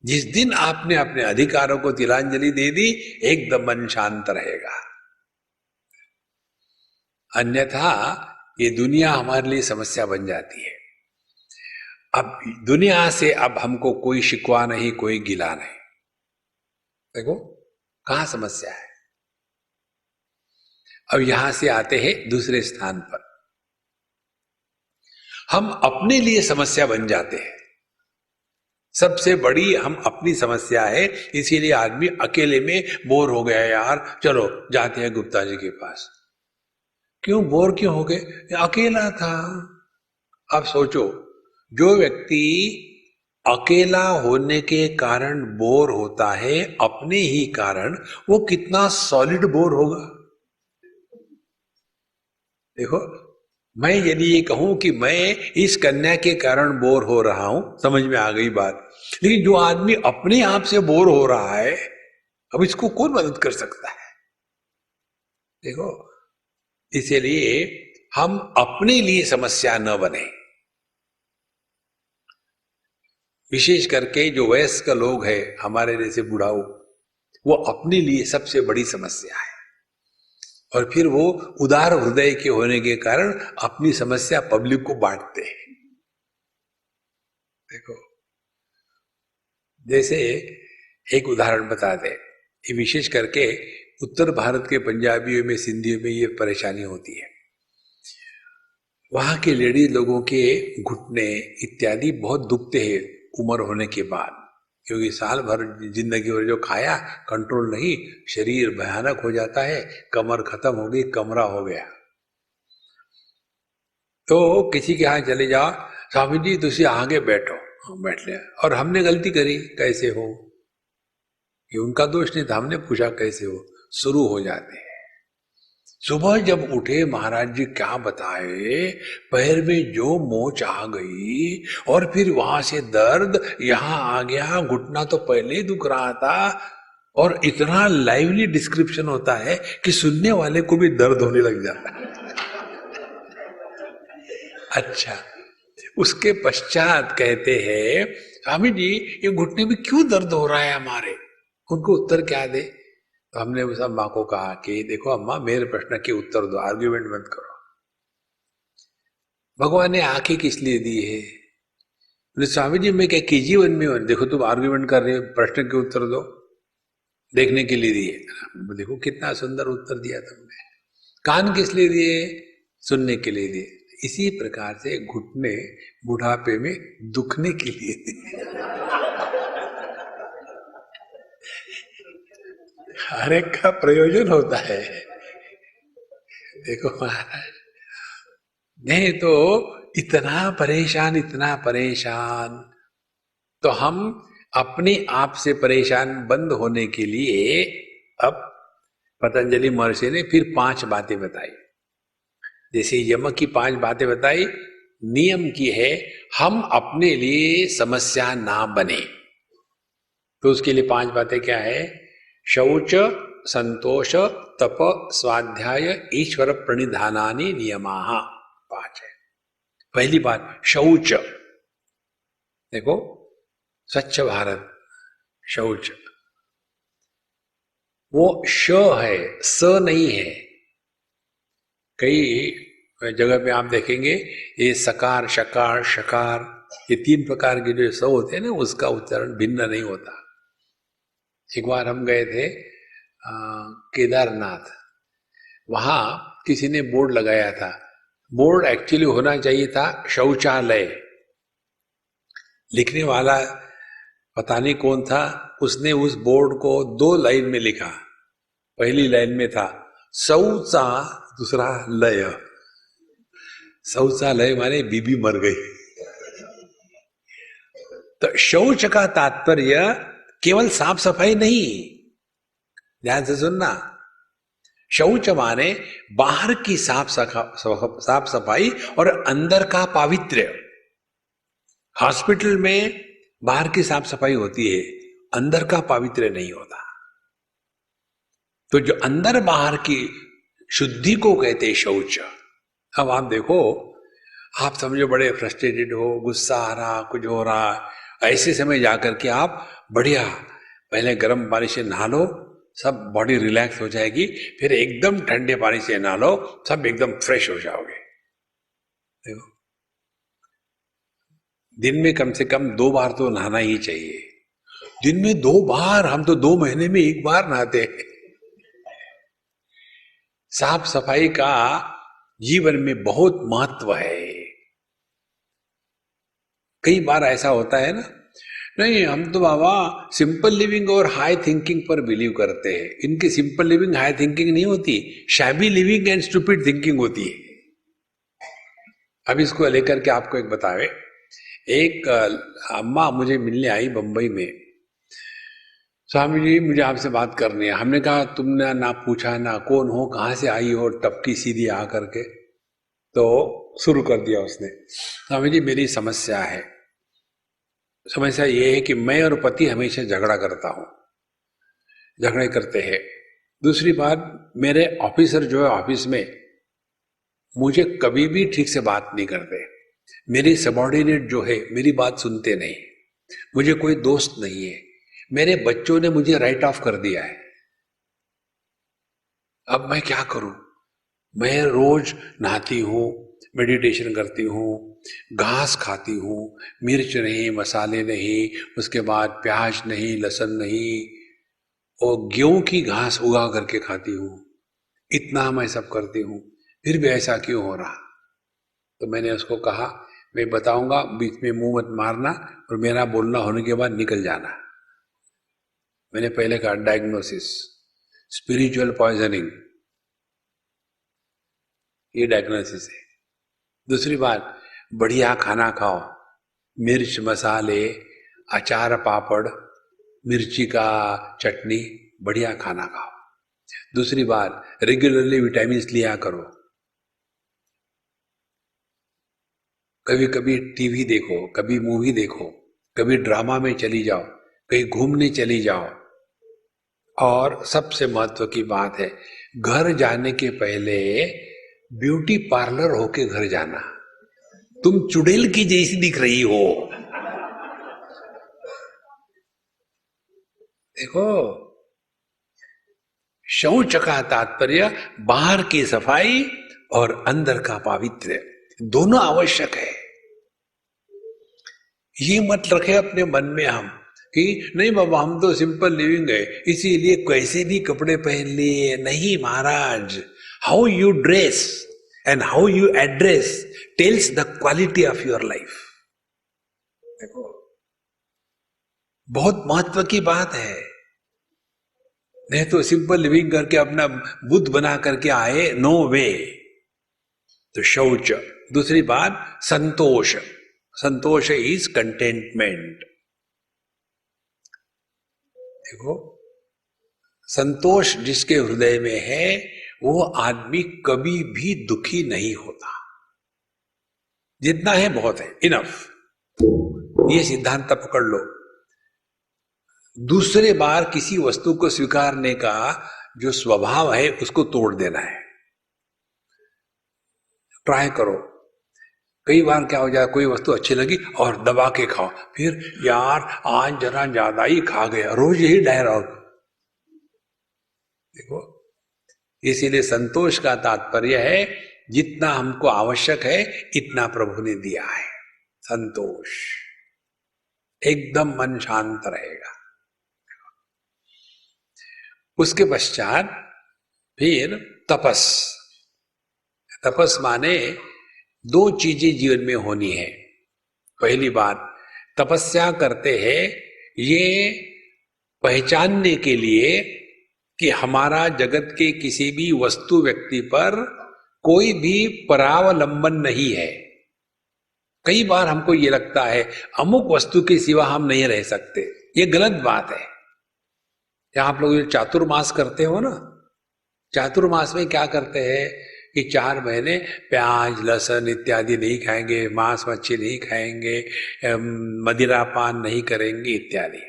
जिस दिन आपने अपने अधिकारों को तिलांजलि दे दी, एकदम मन शांत रहेगा। अन्यथा ये दुनिया हमारे लिए समस्या बन जाती है। अब दुनिया से अब हमको कोई शिकवा नहीं, कोई गिला नहीं। देखो, कहा समस्या है? अब यहाँ से आते हैं दूसरे स्थान पर। हम अपने लिए समस्या बन जाते हैं। सबसे बड़ी हम अपनी समस्या है, इसीलिए आदमी अकेले में बोर हो गया यार। चलो, जाते हैं गुप्ता जी के पास। क्यों, बोर क्यों हो गए? अकेला था। अब सोचो, जो व्यक्ति अकेला होने के कारण बोर होता है, अपने ही कारण, वो कितना सॉलिड बोर होगा। देखो मैं यदि ये कहूँ कि मैं इस कन्या के कारण बोर हो रहा हूँ, समझ में आ गई बात। लेकिन जो आदमी अपने आप से बोर हो रहा है, अब इसको कौन मदद कर सकता है? देखो, इसीलिए हम अपने लिए समस्या न बने। विशेष करके जो वयस्क लोग हैं, हमारे जैसे बुढ़ाऊ वो अपने लिए सबसे बड़ी समस्या है। और फिर वो उदार हृदय के होने के कारण अपनी समस्या पब्लिक को बांटते हैं। देखो, जैसे एक उदाहरण बता दें विशेष करके उत्तर भारत के पंजाबियों में, सिंधियों में ये परेशानी होती है। वहाँ के लेडीज़ लोगों के घुटने इत्यादि बहुत दुखते हैं उम्र होने के बाद। क्योंकि साल भर ज़िंदगी भर जो खाया कंट्रोल नहीं, शरीर भयानक हो जाता है, कमर खत्म हो गई कमरा हो गया। तो किसी के यहाँ चले जाओ स्वामी जी तुम आगे बैठो, बैठ लिया और हमने गलती करी, कैसे हो? ये उनका दोष नहीं था, हमने पूछा कैसे हो? शुरू हो जाते सुबह जब उठे, महाराज जी क्या बताए? पैर में जो मोच आ गई और फिर वहाँ से दर्द यहाँ आ गया, घुटना तो पहले ही दुख रहा था। और इतना लाइवली डिस्क्रिप्शन होता है कि सुनने वाले को भी दर्द होने लग जाता है। अच्छा उसके पश्चात कहते हैं, स्वामी जी, ये घुटने में क्यों दर्द हो रहा है हमारे? उनको उत्तर क्या दे? तो हमने उस अम्मा को कहा कि, देखो अम्मा, मेरे प्रश्न के उत्तर दो आर्ग्यूमेंट मत करो। भगवान ने आँखें किस लिए दी है? स्वामी जी, मैं क्या कीजिए वन में देखो, तुम आर्ग्यूमेंट कर रहे हो, प्रश्न के उत्तर दो, देखने के लिए दिए। देखो, कितना सुंदर उत्तर दिया तुमने। कान किस लिए दिए? सुनने के लिए दिए। इसी प्रकार से घुटने बुढ़ापे में दुखने के लिए दिए। एक का प्रयोजन होता है। देखो महाराज नहीं तो इतना परेशान इतना परेशान। तो हम अपने आप से परेशान बंद होने के लिए अब पतंजलि महर्षि ने फिर पाँच बातें बताई। जैसे यम की पाँच बातें बताई, नियम की है, हम अपने लिए समस्या ना बने। तो उसके लिए पाँच बातें क्या है? शौच, संतोष, तप, स्वाध्याय, ईश्वर प्रणिधानी नियमा। पाँच है। पहली बात, शौच। देखो, स्वच्छ भारत, शौच। वो श है, स नहीं है। कई जगह पे आप देखेंगे, ये सकार, शकार शकार, ये तीन प्रकार के जो स होते हैं ना, उसका उच्चारण भिन्न नहीं होता। एक बार हम गए थे केदारनाथ। वहाँ किसी ने बोर्ड लगाया था। बोर्ड एक्चुअली होना चाहिए था शौचालय। लिखने वाला पता नहीं कौन था, उसने उस बोर्ड को दो लाइन में लिखा। पहली लाइन में था, शौचा दूसरा लय। शौचालय माने बीबी मर गई। तो शौच का तात्पर्य केवल साफ़ सफ़ाई नहीं। ध्यान से सुनना। शौच माने बाहर की साफ़ साफ़ सफ़ाई और अंदर का पावित्र्य। हॉस्पिटल में बाहर की साफ़ सफ़ाई होती है, अंदर का पावित्र्य नहीं होता। तो जो अंदर बाहर की शुद्धि को कहते शौच। अब आप देखो, आप समझो बड़े फ्रस्ट्रेटेड हो, गुस्सा आ रहा, कुछ हो रहा, ऐसे समय जाकर के आप बढ़िया। पहले गर्म पानी से नहा लो सब बॉडी रिलैक्स हो जाएगी, फिर एकदम ठंडे पानी से नहा लो सब एकदम फ्रेश हो जाओगे। देखो। दिन में कम से कम दो बार तो नहाना ही चाहिए। दिन में दो बार, हम तो दो महीने में एक बार नहाते हैं। साफ़ सफ़ाई का जीवन में बहुत महत्व है। कई बार ऐसा होता है ना नहीं, हम तो बाबा सिंपल लिविंग और हाई थिंकिंग पर बिलीव करते हैं। इनकी सिंपल लिविंग हाई थिंकिंग नहीं होती shabby living and stupid thinking होती है। अब इसको लेकर के आपको एक बतावे एक अम्मा मुझे मिलने आई बंबई में। स्वामी जी, मुझे आपसे बात करनी है। हमने कहा, तुमने ना पूछा, ना कौन हो, कहाँ से आई हो टपकी सीधी आ करके तो शुरू कर दिया उसने। स्वामी जी, मेरी समस्या है। समस्या ये है कि मैं और पति हमेशा झगड़ा करता हूँ। झगड़े करते हैं। दूसरी बात, मेरे ऑफिसर जो है ऑफ़िस में मुझे कभी भी ठीक से बात नहीं करते। मेरी सबॉर्डिनेट जो है, मेरी बात सुनते नहीं। मुझे कोई दोस्त नहीं है। मेरे बच्चों ने मुझे राइट ऑफ़ कर दिया है। अब मैं क्या करूँ? मैं रोज नहाती हूँ मेडिटेशन करती हूँ घास खाती हूँ, मिर्च नहीं, मसाले नहीं, उसके बाद प्याज नहीं, लहसुन नहीं, और गेहूँ की घास उगा करके खाती हूँ। इतना मैं सब करती हूँ, फिर भी ऐसा क्यों हो रहा? तो मैंने उसको कहा, मैं बताऊँगा, बीच में मुँह मत मारना और मेरा बोलना होने के बाद निकल जाना। मैंने पहले कहा डायग्नोसिस स्पिरिचुअल पॉइजनिंग ये डायग्नोसिस है। दूसरी बात बढ़िया खाना खाओ। मिर्च, मसाले, अचार, पापड़, मिर्ची का चटनी, बढ़िया खाना खाओ। दूसरी बात रेगुलरली विटामिन लिया करो। कभी कभी टीवी देखो, कभी मूवी देखो, कभी ड्रामा में चली जाओ, कहीं घूमने चली जाओ। और सबसे महत्व की बात है, घर जाने के पहले ब्यूटी पार्लर होके घर जाना। तुम चुड़ैल की जैसी दिख रही हो। देखो शौच का तात्पर्य, बाहर की सफ़ाई और अंदर का पावित्र्य, दोनों आवश्यक है। ये मत रखे अपने मन में हम, कि नहीं बाबा, हम तो सिंपल लिविंग है, इसीलिए कैसे भी कपड़े पहन लिए, नहीं महाराज। How you dress and how you address tells the quality of your life देखो, बहुत महत्व की बात है। नहीं तो सिंपल लिविंग करके अपना बुद्ध बना करके आए नो वे तो शौच। दूसरी बात, संतोष। संतोष इज़ कंटेंटमेंट देखो, संतोष जिसके हृदय में है, वो आदमी कभी भी दुखी नहीं होता। जितना है बहुत है इनफ ये सिद्धांत पकड़ लो. दूसरे बार किसी वस्तु को स्वीकारने का जो स्वभाव है, उसको तोड़ देना है. ट्राई करो. कई बार क्या हो जाए, कोई वस्तु अच्छी लगी और दबा के खाओ. फिर यार, आज जरा ज़्यादा ही खा गया. रोज यही डायलॉग देखो, इसीलिए संतोष का तात्पर्य है जितना हमको आवश्यक है, इतना प्रभु ने दिया है। संतोष। एकदम मन शांत रहेगा। उसके पश्चात फिर तपस। तपस माने दो चीज़ें जीवन में होनी है। पहली बात, तपस्या करते हैं, ये पहचानने के लिए कि हमारा जगत के किसी भी वस्तु व्यक्ति पर कोई भी परावलंबन नहीं है। कई बार हमको ये लगता है, अमुक वस्तु के सिवा हम नहीं रह सकते। ये गलत बात है। या आप लोग चातुर्मास करते हो ना? चातुर्मास में क्या करते हैं कि चार महीने प्याज, लहसुन इत्यादि नहीं खाएँगे, मांस मच्छी नहीं खाएँगे मदिरा पान नहीं करेंगे इत्यादि।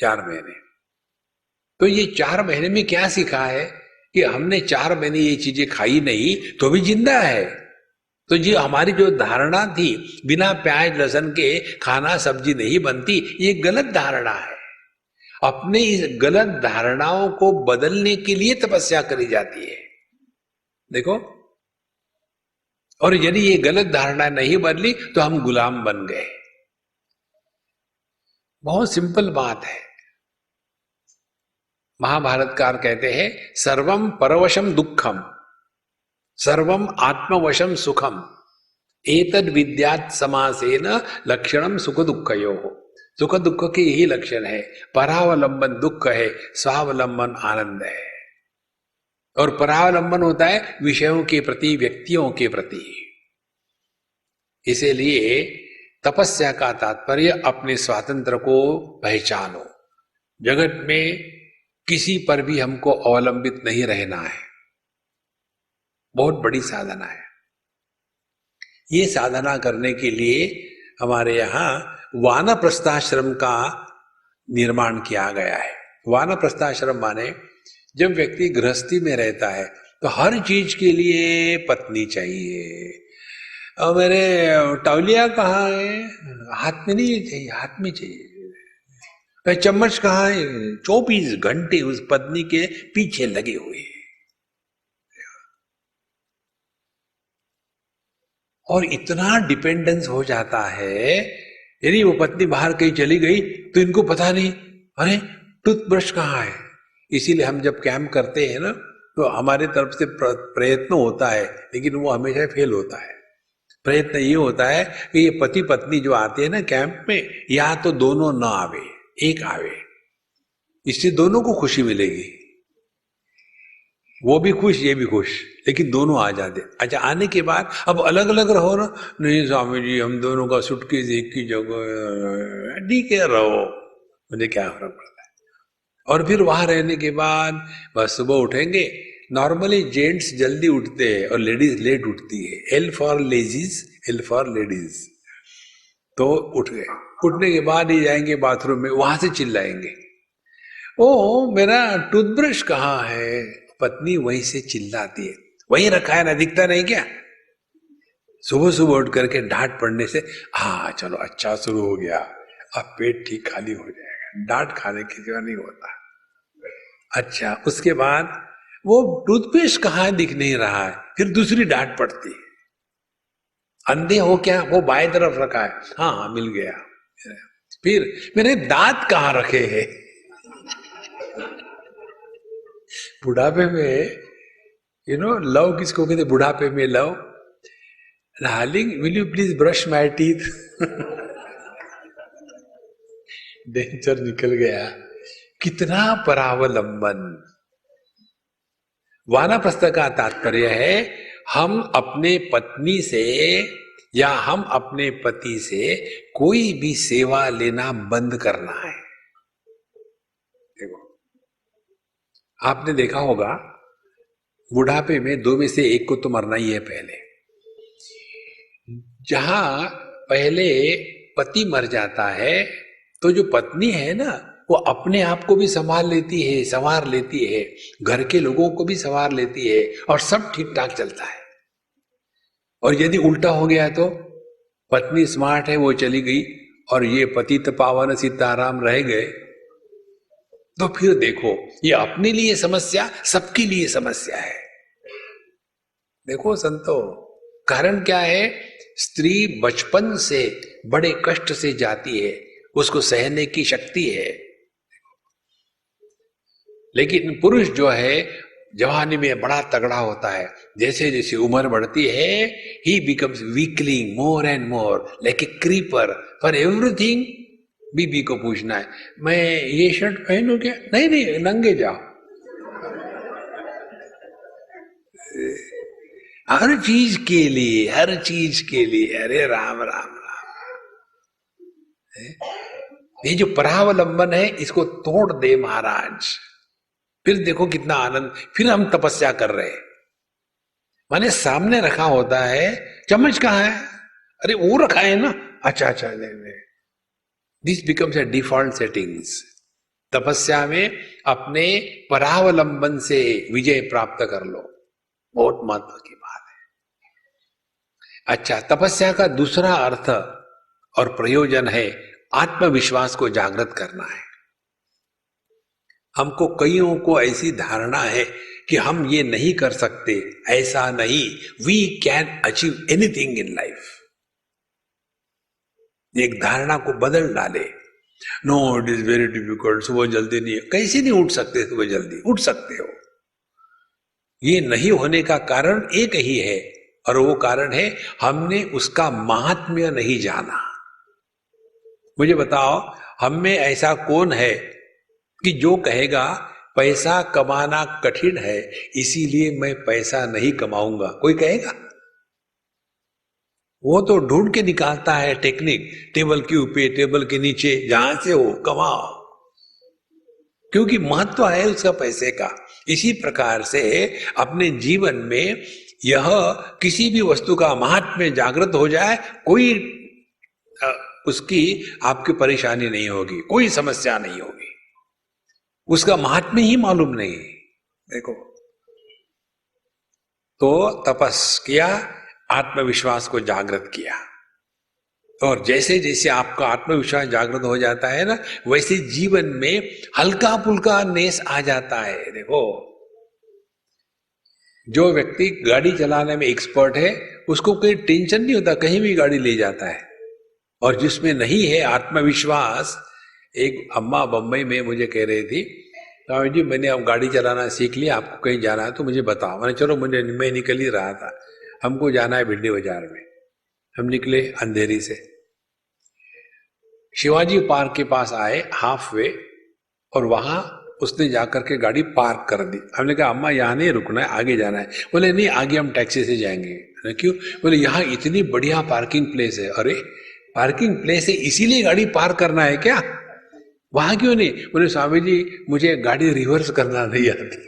चार महीने। तो ये चार महीने में क्या सीखा है? कि हमने चार महीने ये चीज़ें खाई नहीं तो भी ज़िंदा है। तो जी, हमारी जो धारणा थी, बिना प्याज लहसन के खाना सब्ज़ी नहीं बनती, ये गलत धारणा है। अपने इस गलत धारणाओं को बदलने के लिए तपस्या करी जाती है। देखो, और यदि ये गलत धारणा नहीं बदली तो हम गुलाम बन गए। बहुत सिंपल बात है। महाभारतकार कहते हैं सर्वम परवशम दुखम सर्वम आत्मवशम सुखम एतद विद्यात समासेन लक्षणम सुख दुखयो हो सुख दुख के यही लक्षण है। परावलंबन दुख है, स्वावलंबन आनंद है। और परावलंबन होता है विषयों के प्रति, व्यक्तियों के प्रति। इसीलिए तपस्या का तात्पर्य अपने स्वातंत्र को पहचानो। जगत में किसी पर भी हमको अवलंबित नहीं रहना है। बहुत बड़ी साधना है। ये साधना करने के लिए हमारे यहाँ वान प्रस्थाश्रम का निर्माण किया गया है। वान प्रस्थाश्रम माने जब व्यक्ति गृहस्थी में रहता है तो हर चीज़ के लिए पत्नी चाहिए। और मेरे टौलिया कहाँ है? हाथ में नहीं चाहिए, हाथ में चाहिए। चम्मच कहा है? चौबीस घंटे उस पत्नी के पीछे लगे हुए और इतना डिपेंडेंस हो जाता है, यदि वो पत्नी बाहर कहीं चली गई तो इनको पता नहीं, अरे, टूथब्रश कहाँ है? इसीलिए हम जब कैंप करते हैं ना तो हमारे तरफ़ से प्रयत्न होता है, लेकिन वो हमेशा फेल होता है। प्रयत्न ये होता है कि ये पति पत्नी जो आते हैं ना कैंप में, या तो दोनों ना आवे। एक आवे। इससे दोनों को खुशी मिलेगी। वो भी खुश, ये भी खुश, लेकिन दोनों आ जाते। अच्छा आने के बाद अब अलग अलग रहो ना। नहीं स्वामी जी हम दोनों का सुटकेस एक की जगह ठीक है, रहो। मुझे क्या फ़र्क पड़ता है? और फिर वहाँ रहने के बाद बस सुबह उठेंगे। नॉर्मली जेंट्स जल्दी उठते हैं और लेडीज़ लेट उठती है। L for ladies L for ladies तो उठ गए। उठने के बाद ही जाएँगे बाथरूम में, वहाँ से चिल्लाएँगे। ओ, मेरा टूथब्रश कहाँ है? पत्नी वहीं से चिल्लाती है। वहीं रखा है ना, दिखता नहीं क्या? सुबह सुबह उठ करके डांट पड़ने से हाँ चलो अच्छा शुरू हो गया। अब पेट ठीक खाली हो जाएगा। डांट खाने की जगह नहीं होता। अच्छा उसके बाद वो टूथपेस्ट कहा दिख नहीं रहा है, फिर दूसरी डांट पड़ती है। अंधे हो क्या? वो बाएँ तरफ़ रखा है। हाँ हाँ मिल गया। फिर मेरे दांत कहाँ रखे हैं? बुढ़ापे में यू नो लव किसको कहते बुढ़ापे में love. Darling will you please brush my teeth denture निकल गया। कितना परावलंबन। वानाप्रस्थ का तात्पर्य है, हम अपने पत्नी से या हम अपने पति से कोई भी सेवा लेना बंद करना है। देखो, आपने देखा होगा, बुढ़ापे में दो में से एक को तो मरना ही है पहले। जहाँ पहले पति मर जाता है तो जो पत्नी है ना, वो अपने आप को भी संभाल लेती है, संवार लेती है, घर के लोगों को भी संवार लेती है और सब ठीक ठाक चलता है। और यदि उल्टा हो गया तो पत्नी स्मार्ट है, वो चली गई और ये पति पावन सीताराम रह गए। तो फिर देखो, ये अपने लिए समस्या, सबके लिए समस्या है। देखो संतो, कारण क्या है? स्त्री बचपन से बड़े कष्ट से जाती है, उसको सहने की शक्ति है। लेकिन पुरुष जो है जवानी में बड़ा तगड़ा होता है। जैसे जैसे उम्र बढ़ती है ही becomes weakling more and more like a creeper for everything बीबी को पूछना है, मैं ये शर्ट पहनू क्या? नहीं नहीं, नंगे जाओ। हर चीज़ के लिए, हर चीज़ के लिए, अरे राम राम राम। ये जो परावलंबन है, इसको तोड़ दे महाराज। फिर देखो कितना आनंद, फिर हम तपस्या कर रहे माने सामने रखा होता है, चम्मच कहा है? अरे वो रखा है ना? अच्छा अच्छा this becomes a default settings तपस्या में अपने परावलंबन से विजय प्राप्त कर लो। बहुत महत्व की बात है। अच्छा तपस्या का दूसरा अर्थ और प्रयोजन है आत्मविश्वास को जागृत करना है। हमको कईयों को ऐसी धारणा है कि हम ये नहीं कर सकते, ऐसा नहीं। We can achieve anything in life एक धारणा को बदल डाले। No it is very difficult सुबह जल्दी नहीं, कैसे नहीं उठ सकते सुबह जल्दी? उठ सकते हो। ये नहीं होने का कारण एक ही है, और वो कारण है हमने उसका महात्म्य नहीं जाना। मुझे बताओ, हम में ऐसा कौन है कि जो कहेगा, पैसा कमाना कठिन है, इसीलिए मैं पैसा नहीं कमाऊँगा। कोई कहेगा? वो तो ढूंढ के निकालता है टेक्निक, टेबल के ऊपर, टेबल के नीचे, जहाँ से हो, कमाओ। क्योंकि महत्व है उसका पैसे का। इसी प्रकार से अपने जीवन में यह किसी भी वस्तु का महात्म्य जागृत हो जाए, कोई उसकी आपकी परेशानी नहीं होगी, कोई समस्या नहीं होगी। उसका महात्म्य ही मालूम नहीं। देखो तो तपस किया, आत्मविश्वास को जागृत किया। और जैसे जैसे आपका आत्मविश्वास जागृत हो जाता है ना, वैसे जीवन में हल्का फुल्का नेस आ जाता है। देखो, जो व्यक्ति गाड़ी चलाने में एक्सपर्ट है, उसको कोई टेंशन नहीं होता, कहीं भी गाड़ी ले जाता है। और जिसमें नहीं है आत्मविश्वास एक अम्मा बम्बई में मुझे कह रही थी, स्वामी जी, मैंने अब गाड़ी चलाना सीख लिया, आपको कहीं जाना है तो मुझे बताओ। मैंने चलो, मुझे मैं निकल ही रहा था। हमको जाना है भिंडी बाज़ार में। हम निकले अंधेरी से। शिवाजी पार्क के पास आए, हाफ़ वे, और वहाँ उसने जाकर के गाड़ी पार्क कर दी। हमने कहा, अम्मा, यहाँ नहीं रुकना है, आगे जाना है। बोले, नहीं, आगे हम टैक्सी से जाएँगे। क्यों? बोले, यहाँ इतनी बढ़िया पार्किंग प्लेस है। अरे, पार्किंग प्लेस है, इसीलिए गाड़ी पार्क करना है क्या? वहाँ क्यों नहीं? बोले स्वामी जी मुझे गाड़ी रिवर्स करना नहीं आती।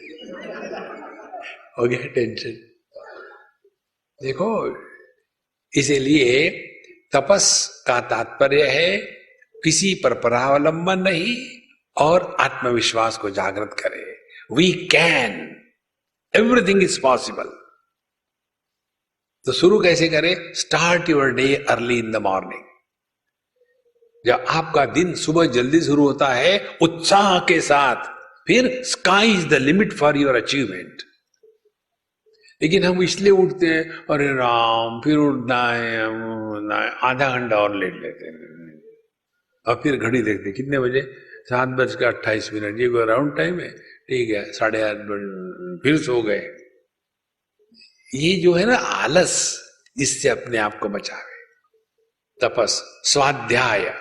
हो गया टेंशन देखो, इसलिए तपस का तात्पर्य है, किसी पर परावलंबन नहीं और आत्मविश्वास को जागृत करे। We can everything is possible तो शुरू कैसे करें? Start your day early in the morning जब आपका दिन सुबह जल्दी शुरू होता है, उत्साह के साथ, फिर sky is the limit for your achievement लेकिन हम इसलिए उठते हैं, अरे राम, फिर उठना है आधा घंटा और लेट लेते हैं। और फिर घड़ी देखते कितने बजे? सात बज के अट्ठाईस मिनट, ये कोई राउंड टाइम है? ठीक है, साढ़े आठ फिर सो गए। ये जो है ना, आलस, इससे अपने आप को बचावे तपस, स्वाध्याय।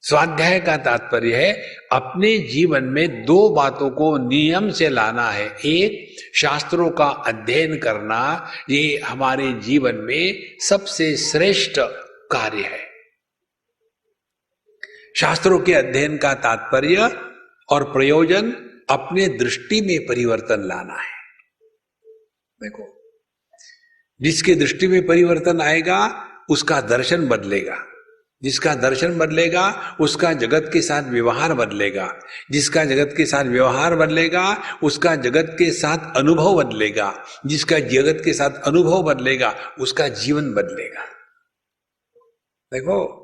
स्वाध्याय का तात्पर्य है, अपने जीवन में दो बातों को नियम से लाना है। एक, शास्त्रों का अध्ययन करना, ये हमारे जीवन में सबसे श्रेष्ठ कार्य है। शास्त्रों के अध्ययन का तात्पर्य और प्रयोजन, अपने दृष्टि में परिवर्तन लाना है। देखो, जिसके दृष्टि में परिवर्तन आएगा, उसका दर्शन बदलेगा। जिसका दर्शन बदलेगा, उसका जगत के साथ व्यवहार बदलेगा। जिसका जगत के साथ व्यवहार बदलेगा, उसका जगत के साथ अनुभव बदलेगा। जिसका जगत के साथ अनुभव बदलेगा, उसका जीवन बदलेगा। देखो,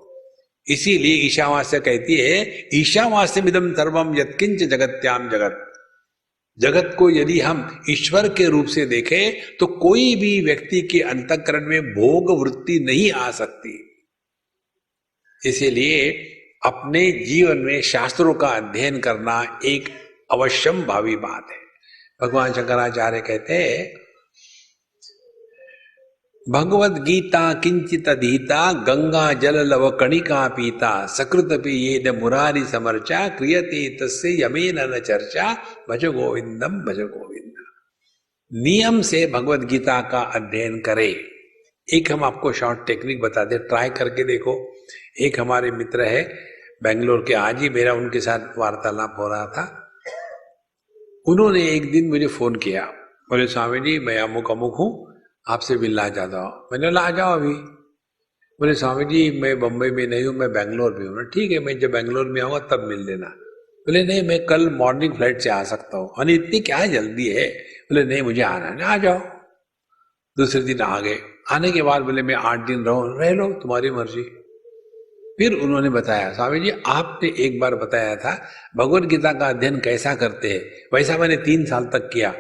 इसीलिए ईशावास्य कहती है ईशावास्य मिदम सर्वम यत्किंच जगत्याम जगत। जगत को यदि हम ईश्वर के रूप से देखें तो कोई भी व्यक्ति के अंतकरण में भोग वृत्ति नहीं आ सकती। इसीलिए अपने जीवन में शास्त्रों का अध्ययन करना एक अवश्यम भावी बात है। भगवान शंकराचार्य कहते हैं भगवत गीता किंचित अधीता, गंगा जल लव कणिका पीता, सकृत ये न मुरारी समर्चा, क्रियते तस्य यमे न चर्चा, भज गोविंदम, भज गोविंद। नियम से भगवत गीता का अध्ययन करें। एक हम आपको शॉर्ट टेक्निक बता दें, ट्राई करके देखो। एक हमारे मित्र है, बेंगलोर के आज ही मेरा उनके साथ वार्तालाप हो रहा था। उन्होंने एक दिन मुझे फ़ोन किया, बोले, स्वामी जी, मैं अमुक अमुक हूँ, आपसे मिलना चाहता हूँ। मैंने बोला आ जाओ अभी? बोले, स्वामी जी, मैं बम्बई में नहीं हूँ, मैं बेंगलोर में हूँ। ठीक है, मैं जब बेंगलोर में आऊँगा, तब मिल लेना। बोले, नहीं, मैं कल मॉर्निंग फ़्लाइट से आ सकता हूँ। अरे, इतनी क्या जल्दी है? बोले, नहीं, मुझे आना है। आ जाओ। दूसरे दिन आ गए। आने के बाद बोले, मैं आठ दिन रहूँ, रह लो, तुम्हारी मर्ज़ी। फिर उन्होंने बताया, स्वामी जी, आपने एक बार बताया था, भगवत गीता का अध्ययन कैसा करते हैं? वैसा मैंने तीन साल तक किया।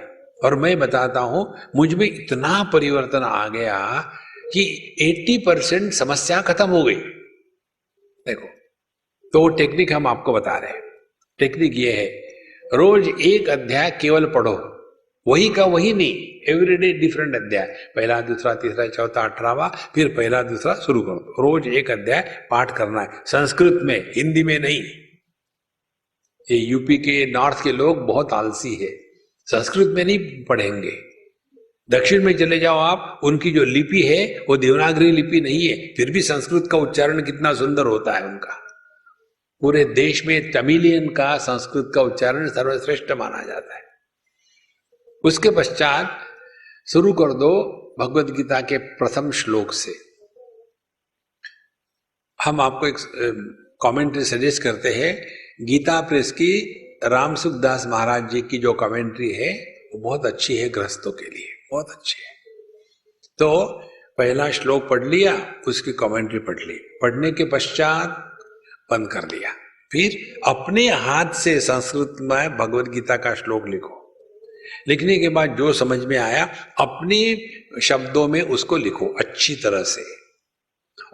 और मैं बताता हूँ, मुझमें इतना परिवर्तन आ गया कि 80 परसेंट समस्या खत्म हो गई। देखो तो वो टेक्निक हम आपको बता रहे हैं। टेक्निक ये है, रोज एक अध्याय केवल पढ़ो। वही का वही नहीं एवरीडे डिफरेंट अध्याय। पहला, दूसरा, तीसरा, चौथा, अठारहवा, फिर पहला, दूसरा शुरू कर। रोज एक अध्याय पाठ करना है। संस्कृत में, हिंदी में नहीं। ये यूपी के नॉर्थ के लोग बहुत आलसी है। संस्कृत में नहीं पढ़ेंगे। दक्षिण में चले जाओ आप, उनकी जो लिपि है, वो देवनागरी लिपि नहीं है। फिर भी संस्कृत का उच्चारण कितना सुंदर होता है उनका। पूरे देश में तमिलियन का संस्कृत का उच्चारण सर्वश्रेष्ठ माना जाता है। उसके पश्चात शुरू कर दो भगवत गीता के प्रथम श्लोक से। हम आपको एक कमेंट्री सजेस्ट करते हैं, गीता प्रेस की राम सुखदास महाराज जी की जो कमेंट्री है, वो बहुत अच्छी है ग्रस्तों के लिए, बहुत अच्छी है। तो पहला श्लोक पढ़ लिया, उसकी कमेंट्री पढ़ ली, पढ़ने के पश्चात बंद कर लिया। फिर अपने हाथ से संस्कृत में भगवत गीता का श्लोक लिखो। लिखने के बाद जो समझ में आया, अपने शब्दों में उसको लिखो, अच्छी तरह से।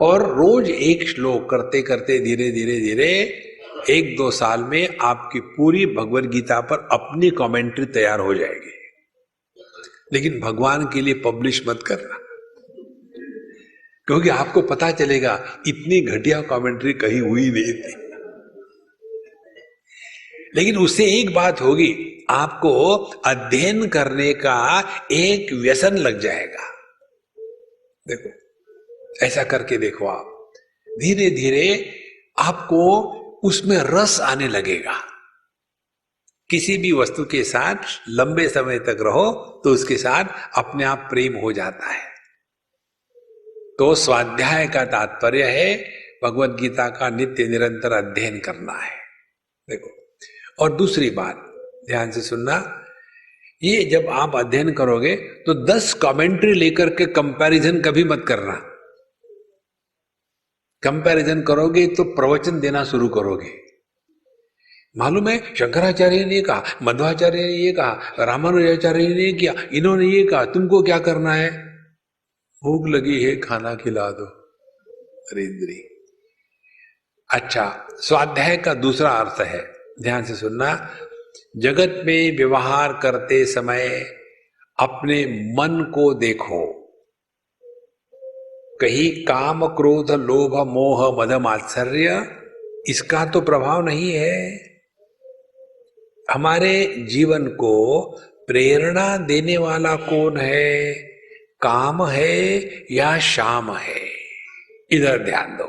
और रोज एक श्लोक करते करते धीरे धीरे धीरे एक दो साल में आपकी पूरी भगवत गीता पर अपनी कमेंट्री तैयार हो जाएगी। लेकिन भगवान के लिए पब्लिश मत करना। क्योंकि आपको पता चलेगा, इतनी घटिया कमेंट्री कहीं हुई नहीं थी। लेकिन उससे एक बात होगी, आपको अध्ययन करने का एक व्यसन लग जाएगा। देखो, ऐसा करके देखो आप। धीरे धीरे आपको उसमें रस आने लगेगा। किसी भी वस्तु के साथ लंबे समय तक रहो तो उसके साथ अपने आप प्रेम हो जाता है। तो स्वाध्याय का तात्पर्य है, भगवत गीता का नित्य निरंतर अध्ययन करना है। देखो और दूसरी बात, ध्यान से सुनना, ये जब आप अध्ययन करोगे तो दस कमेंट्री लेकर के कंपैरिजन कभी मत करना। कंपैरिजन करोगे तो प्रवचन देना शुरू करोगे। मालूम है, शंकराचार्य ने कहा, मध्वाचार्य ने ये कहा, रामानुजाचार्य ने किया, इन्होंने ये कहा, तुमको क्या करना है? भूख लगी है, खाना खिला दो। रिंद्री अच्छा स्वाध्याय का दूसरा अर्थ है ध्यान से सुनना। जगत में व्यवहार करते समय अपने मन को देखो। कहीं काम क्रोध लोभ मोह मद मात्सर्य, इसका तो प्रभाव नहीं है। हमारे जीवन को प्रेरणा देने वाला कौन है? काम है या शाम है? इधर ध्यान दो।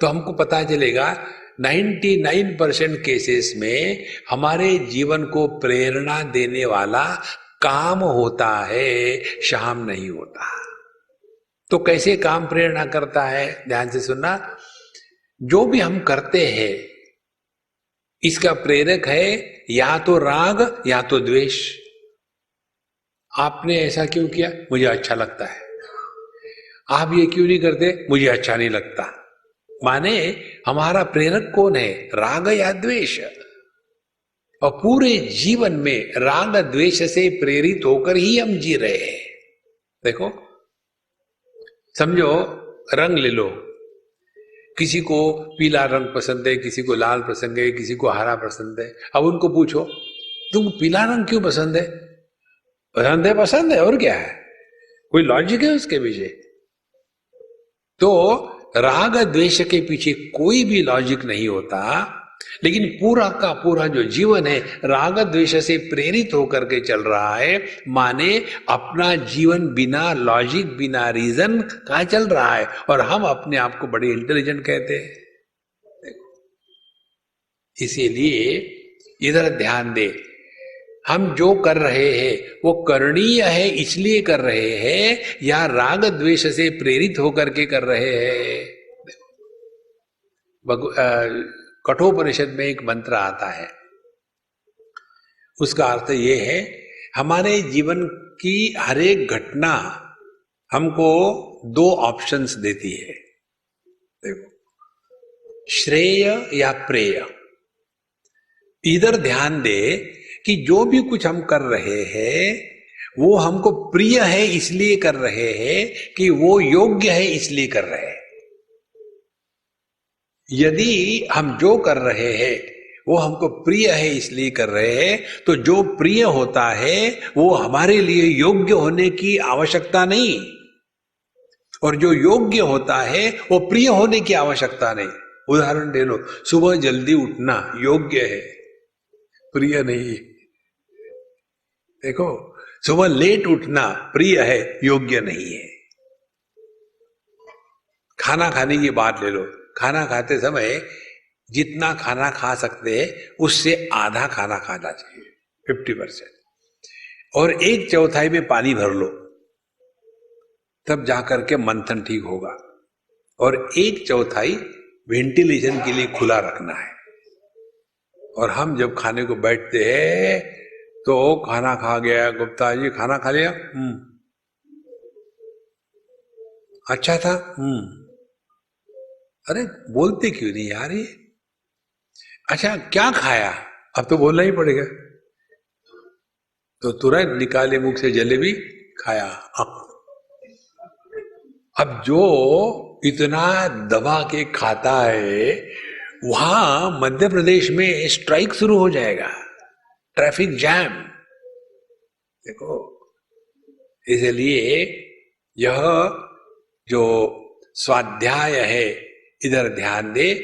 तो हमको पता चलेगा 99 परसेंट केसेस में हमारे जीवन को प्रेरणा देने वाला काम होता है, शाम नहीं होता। तो कैसे काम प्रेरणा करता है? ध्यान से सुनना। जो भी हम करते हैं, इसका प्रेरक है या तो राग या तो द्वेष। आपने ऐसा क्यों किया? मुझे अच्छा लगता है। आप ये क्यों नहीं करते? मुझे अच्छा नहीं लगता। माने हमारा प्रेरक कौन है? राग या द्वेष? और पूरे जीवन में राग द्वेष से प्रेरित होकर ही हम जी रहे हैं। देखो, समझो, रंग ले लो। किसी को पीला रंग पसंद है, किसी को लाल पसंद है, किसी को हरा पसंद है। अब उनको पूछो, तुम पीला रंग क्यों पसंद है? पसंद है पसंद है, और क्या है? कोई लॉजिक है उसके पीछे? तो राग द्वेष के पीछे कोई भी लॉजिक नहीं होता, लेकिन पूरा का पूरा जो जीवन है, राग द्वेष से प्रेरित होकर के चल रहा है। माने अपना जीवन बिना लॉजिक बिना रीजन का चल रहा है? और हम अपने आप को बड़े इंटेलिजेंट कहते हैं। इसीलिए इधर ध्यान दे। हम जो कर रहे हैं, वो करणीय है, इसलिए कर रहे हैं, या राग द्वेष से प्रेरित होकर के कर रहे हैं? कठोपनिषद में एक मंत्र आता है। उसका अर्थ ये है, हमारे जीवन की हर एक घटना हमको दो ऑप्शंस देती है। देखो, श्रेय या प्रेय। इधर ध्यान दे कि जो भी कुछ हम कर रहे हैं, वो हमको प्रिय है इसलिए कर रहे हैं कि वो योग्य है इसलिए कर रहे हैं। यदि हम जो कर रहे हैं, वो हमको प्रिय है इसलिए कर रहे हैं तो जो प्रिय होता है, वो हमारे लिए योग्य होने की आवश्यकता नहीं। और जो योग्य होता है, वो प्रिय होने की आवश्यकता नहीं। उदाहरण दे लो, सुबह जल्दी उठना योग्य है, प्रिय नहीं। देखो, सुबह लेट उठना प्रिय है, योग्य नहीं है। खाना खाने की बात ले लो। खाना खाते समय जितना खाना खा सकते हैं, उससे आधा खाना खाना चाहिए फिफ्टी परसेंट और एक चौथाई में पानी भर लो। तब जाकर के मंथन ठीक होगा। और एक चौथाई वेंटिलेशन के लिए खुला रखना है। और हम जब खाने को बैठते हैं तो खाना खा गया गुप्ता जी खाना खा लिया? हम्म। अच्छा था? हम्म। अरे बोलते क्यों नहीं यार ये? अच्छा क्या खाया? अब तो बोलना ही पड़ेगा। तो तुरंत निकाले मुख से जलेबी खाया। अब जो इतना दबा के खाता है वहाँ मध्य प्रदेश में स्ट्राइक शुरू हो जाएगा। Traffic jam. देखो, इसलिए यह जो स्वाध्याय है, इधर ध्यान दे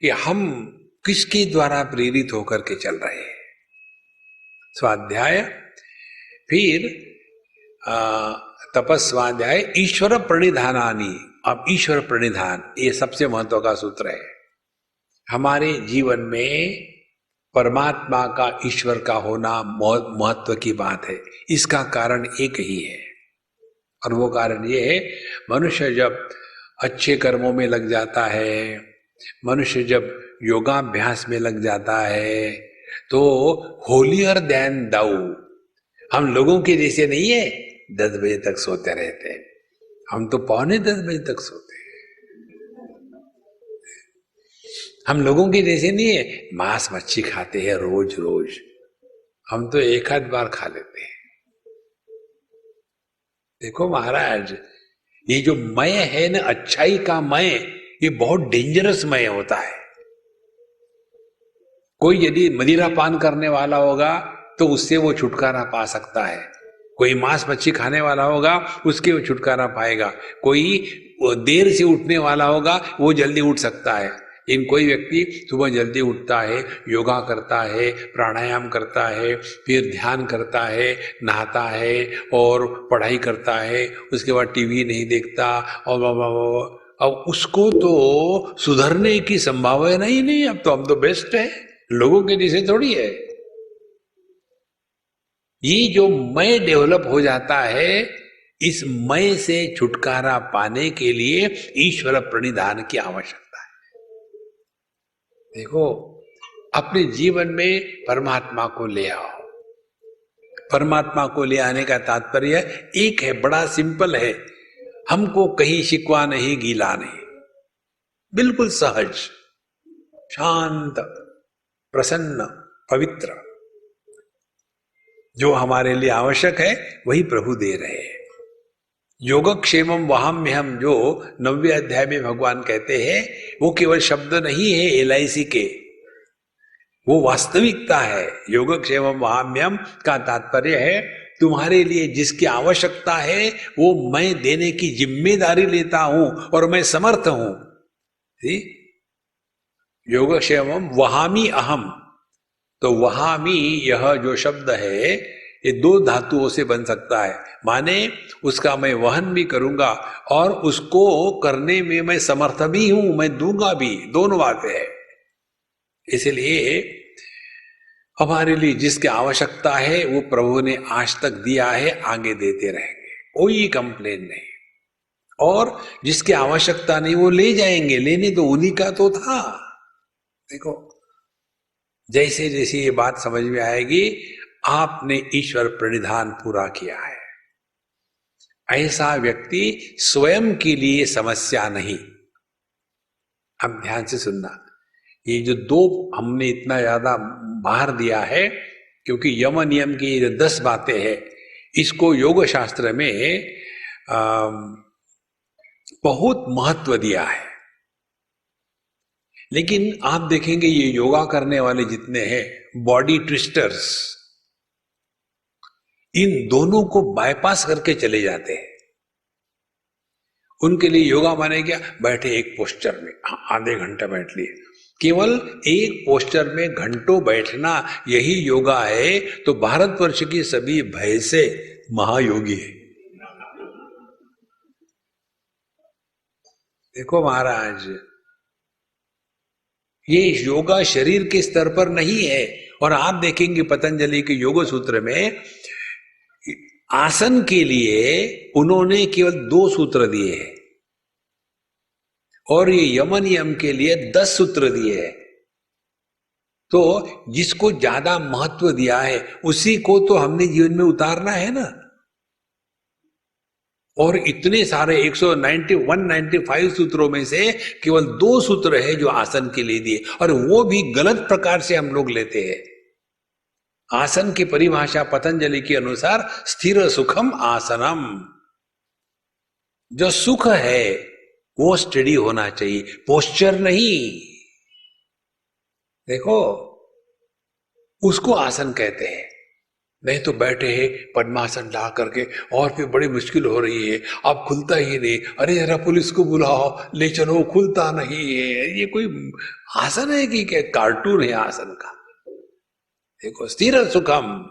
कि हम किसके द्वारा प्रेरित होकर के चल रहे हैं। स्वाध्याय, फिर तपस्वाध्याय, ईश्वर प्रणिधानी अब ईश्वर प्रणिधान, ये सबसे महत्व का सूत्र है। हमारे जीवन में परमात्मा का ईश्वर का होना महत्व की बात है। इसका कारण एक ही है। और वो कारण ये है, मनुष्य जब अच्छे कर्मों में लग जाता है, मनुष्य जब योगाभ्यास में लग जाता है तो होलियर देन दाऊ हम लोगों के जैसे नहीं है। दस बजे तक सोते रहते हैं। हम तो पौने दस बजे तक सोते हैं हम लोगों के जैसे नहीं है, मांस मच्छी खाते हैं रोज रोज। हम तो एक आध बार खा लेते हैं। देखो महाराज, ये जो मय है ना, अच्छाई का मय, ये बहुत डेंजरस मय होता है। कोई यदि मदिरा पान करने वाला होगा तो उससे वो छुटकारा पा सकता है। कोई मांस मच्छी खाने वाला होगा, उसके वो छुटकारा पाएगा। कोई देर से उठने वाला होगा, वो जल्दी उठ सकता है। इन कोई व्यक्ति सुबह जल्दी उठता है, योगा करता है, प्राणायाम करता है, फिर ध्यान करता है, नहाता है और पढ़ाई करता है, उसके बाद टीवी नहीं देखता और अब उसको तो सुधरने की संभावना ही नहीं अब तो हम तो बेस्ट है। लोगों के जैसे थोड़ी है। ये जो मय डेवलप हो जाता है, इस मय से छुटकारा पाने के लिए ईश्वर प्रणिधान की आवश्यकता। देखो, अपने जीवन में परमात्मा को ले आओ। परमात्मा को ले आने का तात्पर्य एक है, बड़ा सिंपल है। हमको कहीं शिकवा नहीं, गीला नहीं। बिल्कुल सहज, शांत, प्रसन्न, पवित्र। जो हमारे लिए आवश्यक है, वही प्रभु दे रहे हैं। योगक्षेम वहाँ में हम जो नव्य अध्याय में भगवान कहते हैं, वो केवल शब्द नहीं है एलआईसी के। वो वास्तविकता है। योगक्षेम वहाम्यम का तात्पर्य है, तुम्हारे लिए जिसकी आवश्यकता है, वो मैं देने की ज़िम्मेदारी लेता हूँ और मैं समर्थ हूँ। योगक्षेम वहामी अहम तो वहाँ भी यह जो शब्द है ये दो धातुओं से बन सकता है। माने उसका मैं वहन भी करूँगा और उसको करने में मैं समर्थ भी हूँ, मैं दूँगा भी। दोनों बातें है। इसलिए हमारे लिए जिसकी आवश्यकता है, वो प्रभु ने आज तक दिया है, आगे देते रहेंगे। कोई कंप्लेन नहीं। और जिसकी आवश्यकता नहीं, वो ले जाएँगे। लेने तो उन्हीं का तो था। देखो जैसे जैसे ये बात समझ में आएगी आपने ईश्वर प्रणिधान पूरा किया है। ऐसा व्यक्ति स्वयं के लिए समस्या नहीं। अब ध्यान से सुनना। ये जो दो हमने इतना ज़्यादा बाहर दिया है क्योंकि यम नियम की जो दस बातें हैं इसको योग शास्त्र में आ, बहुत महत्व दिया है। लेकिन आप देखेंगे ये योगा करने वाले जितने हैं बॉडी ट्विस्टर्स इन दोनों को बाईपास करके चले जाते हैं। उनके लिए योगा माने क्या? बैठे एक पोस्टर में हाँ, आधे घंटा बैठ लिए। केवल एक पोस्टर में घंटों बैठना यही योगा है तो भारतवर्ष की सभी भय से महायोगी है। देखो महाराज ये योगा शरीर के स्तर पर नहीं है और आप देखेंगे पतंजलि के योग सूत्र में आसन के लिए उन्होंने केवल दो सूत्र दिए हैं। और ये यमन यम के लिए दस सूत्र दिए हैं। तो जिसको ज़्यादा महत्व दिया है, उसी को तो हमने जीवन में उतारना है ना। और इतने सारे 190 195 सूत्रों में से केवल दो सूत्र है जो आसन के लिए दिए। और वो भी गलत प्रकार से हम लोग लेते हैं। आसन की परिभाषा पतंजलि के अनुसार स्थिर सुखम आसनम। जो सुख है, वो स्टडी होना चाहिए। पोस्चर नहीं। देखो, उसको आसन कहते हैं। नहीं तो बैठे हैं, पद्मासन ला करके, और फिर बड़ी मुश्किल हो रही है। अब खुलता ही नहीं। अरे, जरा पुलिस को बुलाओ। ले चलो, खुलता नहीं है। ये कोई आसन है कि क्या? कार्टून है आसन का। देखो, स्थिर सुखम,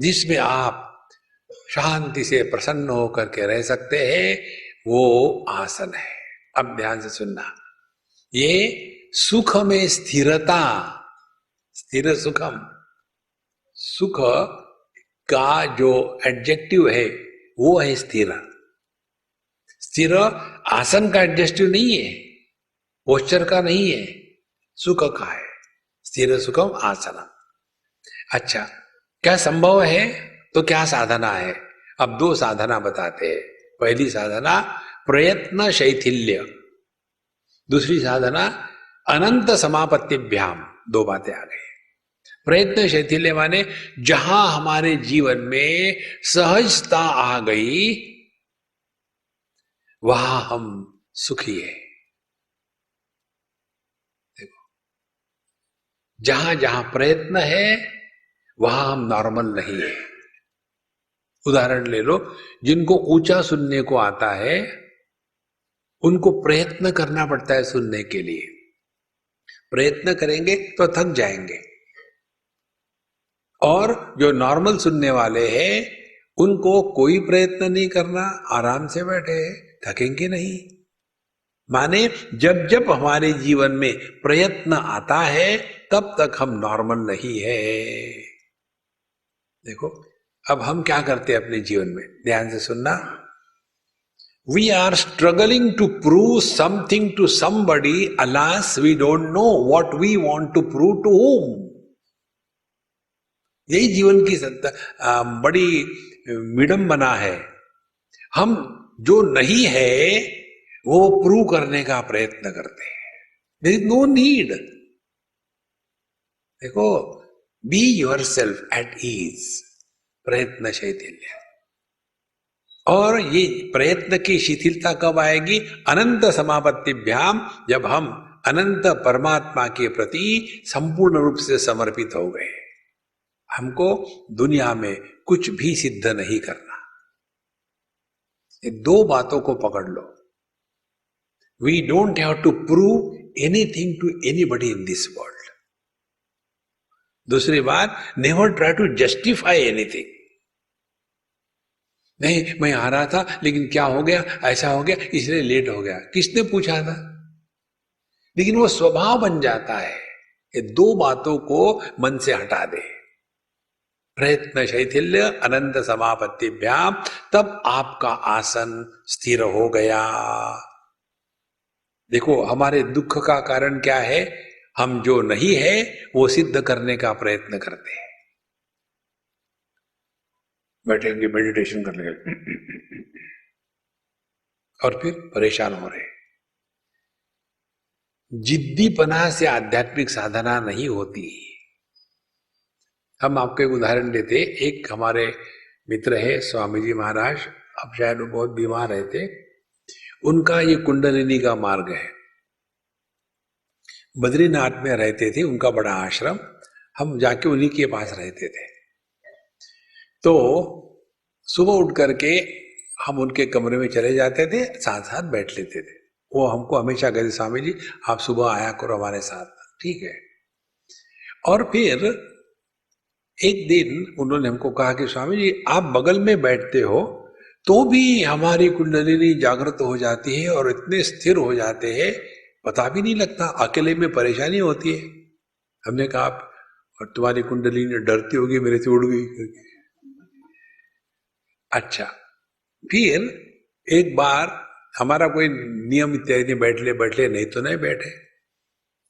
जिसमें आप शांति से प्रसन्न होकर के रह सकते हैं, वो आसन है। अब ध्यान से सुनना। ये सुख में स्थिरता, स्थिर सुखम, सुख का जो एडजेक्टिव है, वो है स्थिर। स्थिर आसन का एडजेक्टिव नहीं है पोस्चर का नहीं है, सुख का है। स्थिर सुखम आसन। अच्छा क्या संभव है? तो क्या साधना है? अब दो साधना बताते हैं। पहली साधना, प्रयत्न शैथिल्य। दूसरी साधना, अनंत समापत्तिभ्याम। दो बातें आ गई। प्रयत्न शैथिल्य माने, जहाँ हमारे जीवन में सहजता आ गई, वहाँ हम सुखी है। जहाँ जहाँ प्रयत्न है, वहाँ हम नॉर्मल नहीं है। उदाहरण ले लो, जिनको ऊँचा सुनने को आता है, उनको प्रयत्न करना पड़ता है सुनने के लिए। प्रयत्न करेंगे तो थक जाएँगे। और जो नॉर्मल सुनने वाले हैं, उनको कोई प्रयत्न नहीं करना, आराम से बैठे, थकेंगे नहीं। माने जब जब हमारे जीवन में प्रयत्न आता है, तब तक हम नॉर्मल नहीं है। देखो, अब हम क्या करते हैं अपने जीवन में? ध्यान से सुनना। We are struggling to prove something to somebody alas we don't know what we want to prove to whom यही जीवन की सत्ता बड़ी विडंबना है। हम जो नहीं है वो प्रूव करने का प्रयत्न करते हैं। नो नीड देखो be yourself at ease प्रयत्न शैथिल्य और ये प्रयत्न की शिथिलता कब आएगी? अनंत समापत्तिभ्याम, जब हम अनंत परमात्मा के प्रति संपूर्ण रूप से समर्पित हो गए। हमको दुनिया में कुछ भी सिद्ध नहीं करना। ये दो बातों को पकड़ लो। We don't have to prove anything to anybody in this world दूसरी बात never try to justify anything नहीं, मैं आ रहा था, लेकिन क्या हो गया? ऐसा हो गया, इसलिए लेट हो गया। किसने पूछा था? लेकिन वो स्वभाव बन जाता है ये दो बातों को मन से हटा दे। प्रयत्न शैथिल्य, अनंत समापत्तिभ्याम तब आपका आसन स्थिर हो गया। देखो, हमारे दुख का कारण क्या है? हम जो नहीं है, वो सिद्ध करने का प्रयत्न करते हैं। बैठेंगे मेडिटेशन करने के और फिर परेशान हो रहे जिद्दीपना से आध्यात्मिक साधना नहीं होती। हम आपको एक उदाहरण देते। एक हमारे मित्र है स्वामी जी महाराज। अब शायद वो बहुत बीमार रहते। उनका ये कुंडलिनी का मार्ग है। बद्रीनाथ में रहते थे, उनका बड़ा आश्रम, हम जाके उन्हीं के पास रहते थे। तो सुबह उठ करके हम उनके कमरे में चले जाते थे साथ साथ बैठ लेते थे। वो हमको हमेशा कहते, स्वामी जी, आप सुबह आया करो हमारे साथ। ठीक है। और फिर एक दिन उन्होंने हमको कहा कि, स्वामी जी, आप बगल में बैठते हो तो भी हमारी कुंडलिनी जागृत हो जाती है और इतने स्थिर हो जाते हैं, पता भी नहीं लगता, अकेले में परेशानी होती है। हमने कहा और तुम्हारी कुंडलिनी डरती होगी, मेरे से उड़ गई अच्छा फिर एक बार हमारा कोई नियम इत्यादि बैठ ले बैठ ले नहीं तो नहीं बैठे।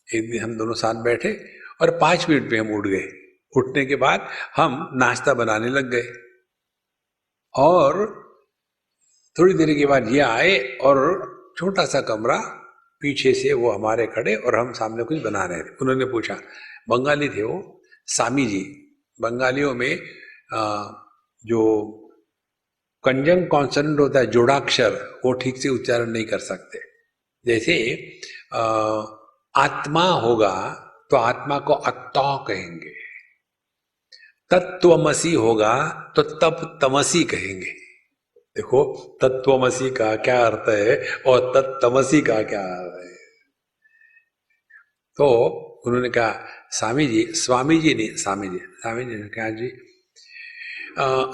एक दिन हम दोनों साथ बैठे और पाँच मिनट में हम उठ गए। उठने के बाद हम नाश्ता बनाने लग गए। और थोड़ी देर के बाद ये आए और छोटा सा कमरा पीछे से वो हमारे खड़े और हम सामने कुछ बना रहे थे। उन्होंने पूछा बंगाली थे वो? सामी जी बंगालियों में आ, जो कंजंग कॉन्सनेंट होता है जोड़ाक्षर वो ठीक से उच्चारण नहीं कर सकते। जैसे आ, आत्मा होगा तो आत्मा को अत्ता कहेंगे तत्वमसी होगा तो तप तमसी कहेंगे। देखो तत्वमसी का क्या अर्थ है और तत्तमसी का क्या अर्थ है? तो उन्होंने कहा स्वामी जी स्वामी जी ने स्वामी जी स्वामी जी ने कहा जी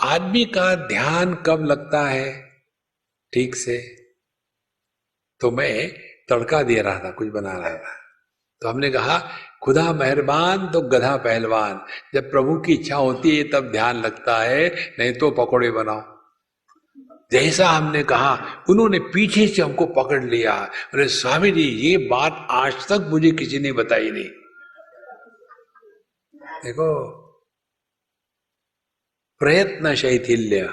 आदमी का ध्यान कब लगता है? ठीक से? तो मैं तड़का दे रहा था, कुछ बना रहा था। तो हमने कहा, खुदा मेहरबान तो गधा पहलवान, जब प्रभु की इच्छा होती है तब ध्यान लगता है, नहीं तो पकौड़े बनाओ। जैसा हमने कहा, उन्होंने पीछे से हमको पकड़ लिया। अरे स्वामी जी, ये बात आज तक मुझे किसी ने बताई नहीं। देखो प्रयत्न शैथिल्य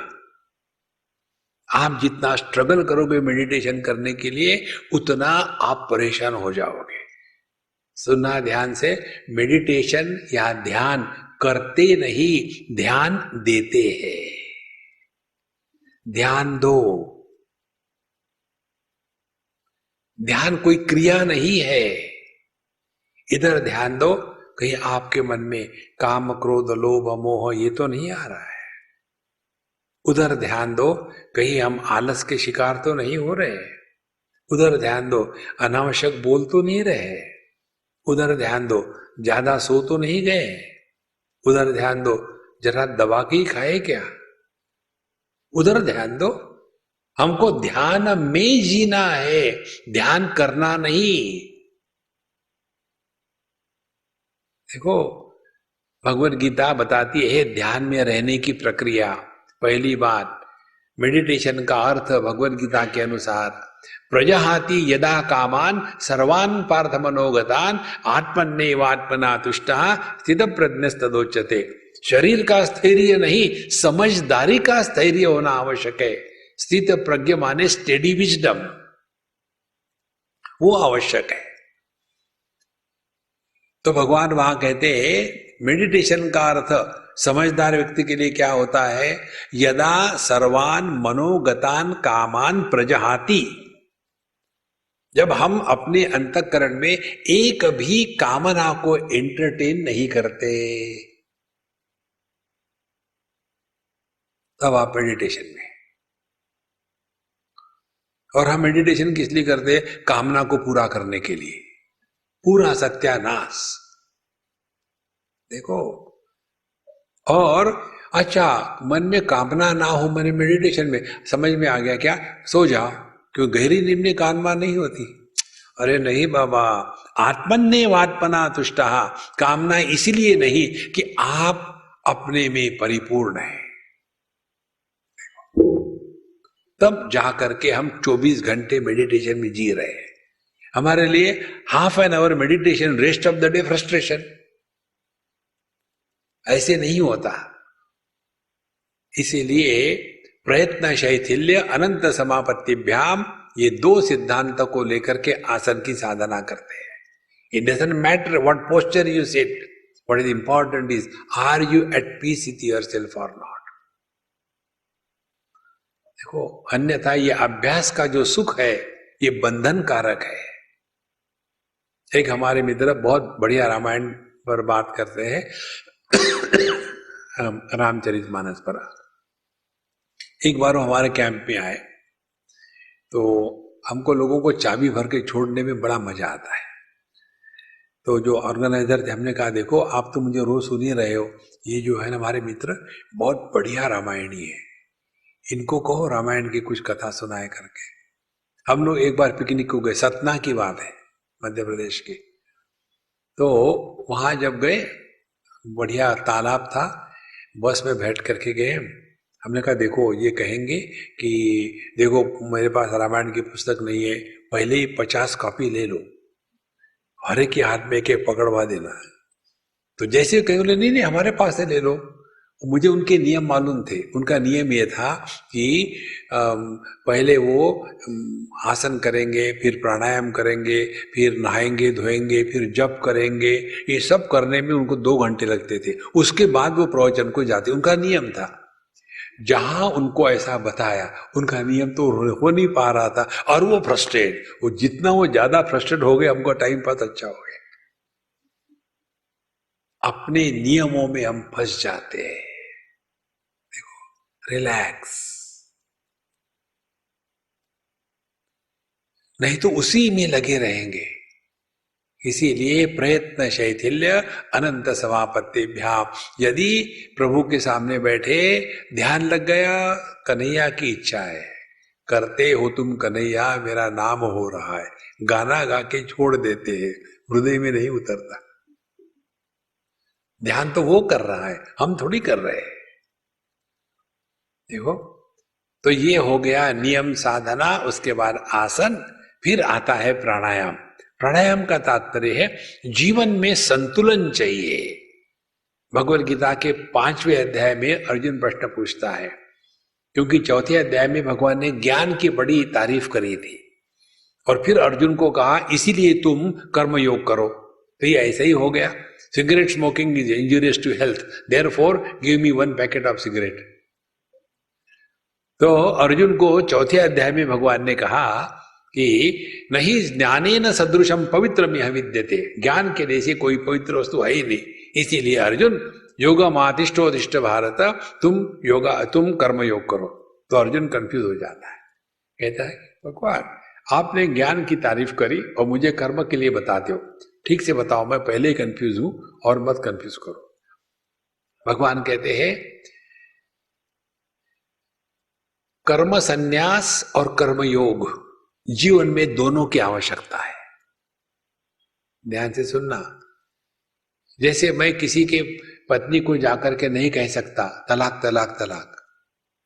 आप जितना स्ट्रगल करोगे मेडिटेशन करने के लिए, उतना आप परेशान हो जाओगे। सुनना ध्यान से मेडिटेशन या ध्यान करते नहीं, ध्यान देते हैं। ध्यान दो। ध्यान कोई क्रिया नहीं है। इधर ध्यान दो, कहीं आपके मन में काम, क्रोध, लोभ, मोह, ये तो नहीं आ रहा है। उधर ध्यान दो, कहीं हम आलस के शिकार तो नहीं हो रहे उधर ध्यान दो, अनावश्यक बोल तो नहीं रहे। उधर ध्यान दो, ज़्यादा सो तो नहीं गए। उधर ध्यान दो, जरा दबा के ही खाए क्या? उधर ध्यान दो। हमको ध्यान में जीना है, ध्यान करना नहीं। देखो, भगवत गीता बताती है, ध्यान में रहने की प्रक्रिया। पहली बात मेडिटेशन का अर्थ भगवत गीता के अनुसार, प्रजहाति यदा कामान सर्वान पार्थ मनोगतान आत्मन्यवात्मना तुष्ट स्थित प्रज्ञस्तोच्यते शरीर का स्थैर्य नहीं, समझदारी का स्थैर्य होना आवश्यक है। स्थित प्रज्ञ माने स्टेडी विजडम वो आवश्यक है। तो भगवान वहाँ कहते हैं मेडिटेशन का अर्थ, समझदार व्यक्ति के लिए क्या होता है? यदा सर्वान मनोगतान कामान प्रजहाती। जब हम अपने अंतकरण में एक भी कामना को एंटरटेन नहीं करते तब आप मेडिटेशन में और हम मेडिटेशन किस लिए करते हैं? कामना को पूरा करने के लिए। पूरा सत्यानाश। देखो। और अच्छा मन में कामना ना हो, मैंने मेडिटेशन में, समझ में आ गया क्या? सो जा क्यों गहरी नींद में कामना नहीं होती। अरे नहीं बाबा आत्मन्य वात्मना तुष्टा। कामना इसलिए नहीं कि आप अपने में परिपूर्ण है। तब जा करके हम 24 घंटे मेडिटेशन में जी रहे हैं। हमारे लिए half an hour meditation rest of the day frustration ऐसे नहीं होता। इसीलिए प्रयत्न शैथिल्य अनंत समापत्तिभ्याम, ये दो सिद्धांत को लेकर के आसन की साधना करते हैं। It doesn't matter what poster you set what is important is are you at peace with yourself or not देखो, अन्यथा ये अभ्यास का जो सुख है, ये बंधन कारक है। एक हमारे मित्र बहुत बढ़िया रामायण पर बात करते हैं। रामचरित मानस पर। एक बार वो हमारे कैंप में आए तो हमको लोगों को चाबी भर के छोड़ने में बड़ा मज़ा आता है। तो जो ऑर्गेनाइजर थे, हमने कहा, देखो, आप तो मुझे रोज सुन ही रहे हो। ये जो है ना हमारे मित्र, बहुत बढ़िया रामायणी है। इनको कहो रामायण की कुछ कथा सुनाए करके। हम लोग एक बार पिकनिक को गए, सतना की बात है, मध्य प्रदेश की। तो वहाँ जब गए, बढ़िया तालाब था, बस में बैठ करके गए। हमने कहा, देखो, ये कहेंगे कि, देखो, मेरे पास रामायण की पुस्तक नहीं है, पहले ही पचास कॉपी ले लो। हर एक के हाथ में के पकड़वा देना तो जैसे कहीं बोले नहीं नहीं, हमारे पास से ले लो। मुझे उनके नियम मालूम थे। उनका नियम ये था कि पहले वो आसन करेंगे, फिर प्राणायाम करेंगे, फिर नहाएँगे, धोएँगे, फिर जप करेंगे, ये सब करने में उनको दो घंटे लगते थे। उसके बाद वो प्रवचन को जाते। उनका नियम था। जहाँ उनको ऐसा बताया, उनका नियम तो हो नहीं पा रहा था। और वो फ्रस्ट्रेट वो जितना वो ज़्यादा फ्रस्ट्रेट हो गए, हमको टाइम पास अच्छा हो गया। अपने नियमों में हम फंस जाते हैं। रिलैक्स नहीं तो उसी में लगे रहेंगे। इसीलिए प्रयत्न शैथिल्य अनंत समापत्ति समापत्तिभ्याम यदि प्रभु के सामने बैठे ध्यान लग गया, कन्हैया की इच्छा है। करते हो तुम कन्हैया, मेरा नाम हो रहा है। गाना गा के छोड़ देते हैं, हृदय में नहीं उतरता। ध्यान तो वो कर रहा है, हम थोड़ी कर रहे हैं। देखो। तो ये हो गया नियम साधना, उसके बाद आसन, फिर आता है प्राणायाम। प्राणायाम का तात्पर्य है, जीवन में संतुलन चाहिए। भगवत गीता के पाँचवें अध्याय में अर्जुन प्रश्न पूछता है, क्योंकि चौथे अध्याय में भगवान ने ज्ञान की बड़ी तारीफ़ करी थी। और फिर अर्जुन को कहा, इसीलिए तुम कर्म योग करो। तो ये ऐसा ही हो गया। Cigarette smoking is injurious to health therefore give me one packet of cigarette. तो अर्जुन को चौथे अध्याय में भगवान ने कहा कि नहीं ज्ञाने न सदृशम पवित्र में विद्यते। ज्ञान के जैसे कोई पवित्र वस्तु है ही नहीं। इसीलिए अर्जुन योगा मातिष्ठोदिष्ट भारत, तुम योगा, तुम कर्म योग करो। तो अर्जुन कंफ्यूज हो जाता है। कहता है, भगवान, आपने ज्ञान की तारीफ़ करी और मुझे कर्म के लिए बताते हो। ठीक से बताओ, मैं पहले ही कंफ्यूज हूँ और मत कंफ्यूज करो। भगवान कहते हैं कर्म संन्यास और कर्म योग जीवन में दोनों की आवश्यकता है। ध्यान से सुनना। जैसे मैं किसी के पत्नी को जाकर के नहीं कह सकता, तलाक तलाक तलाक।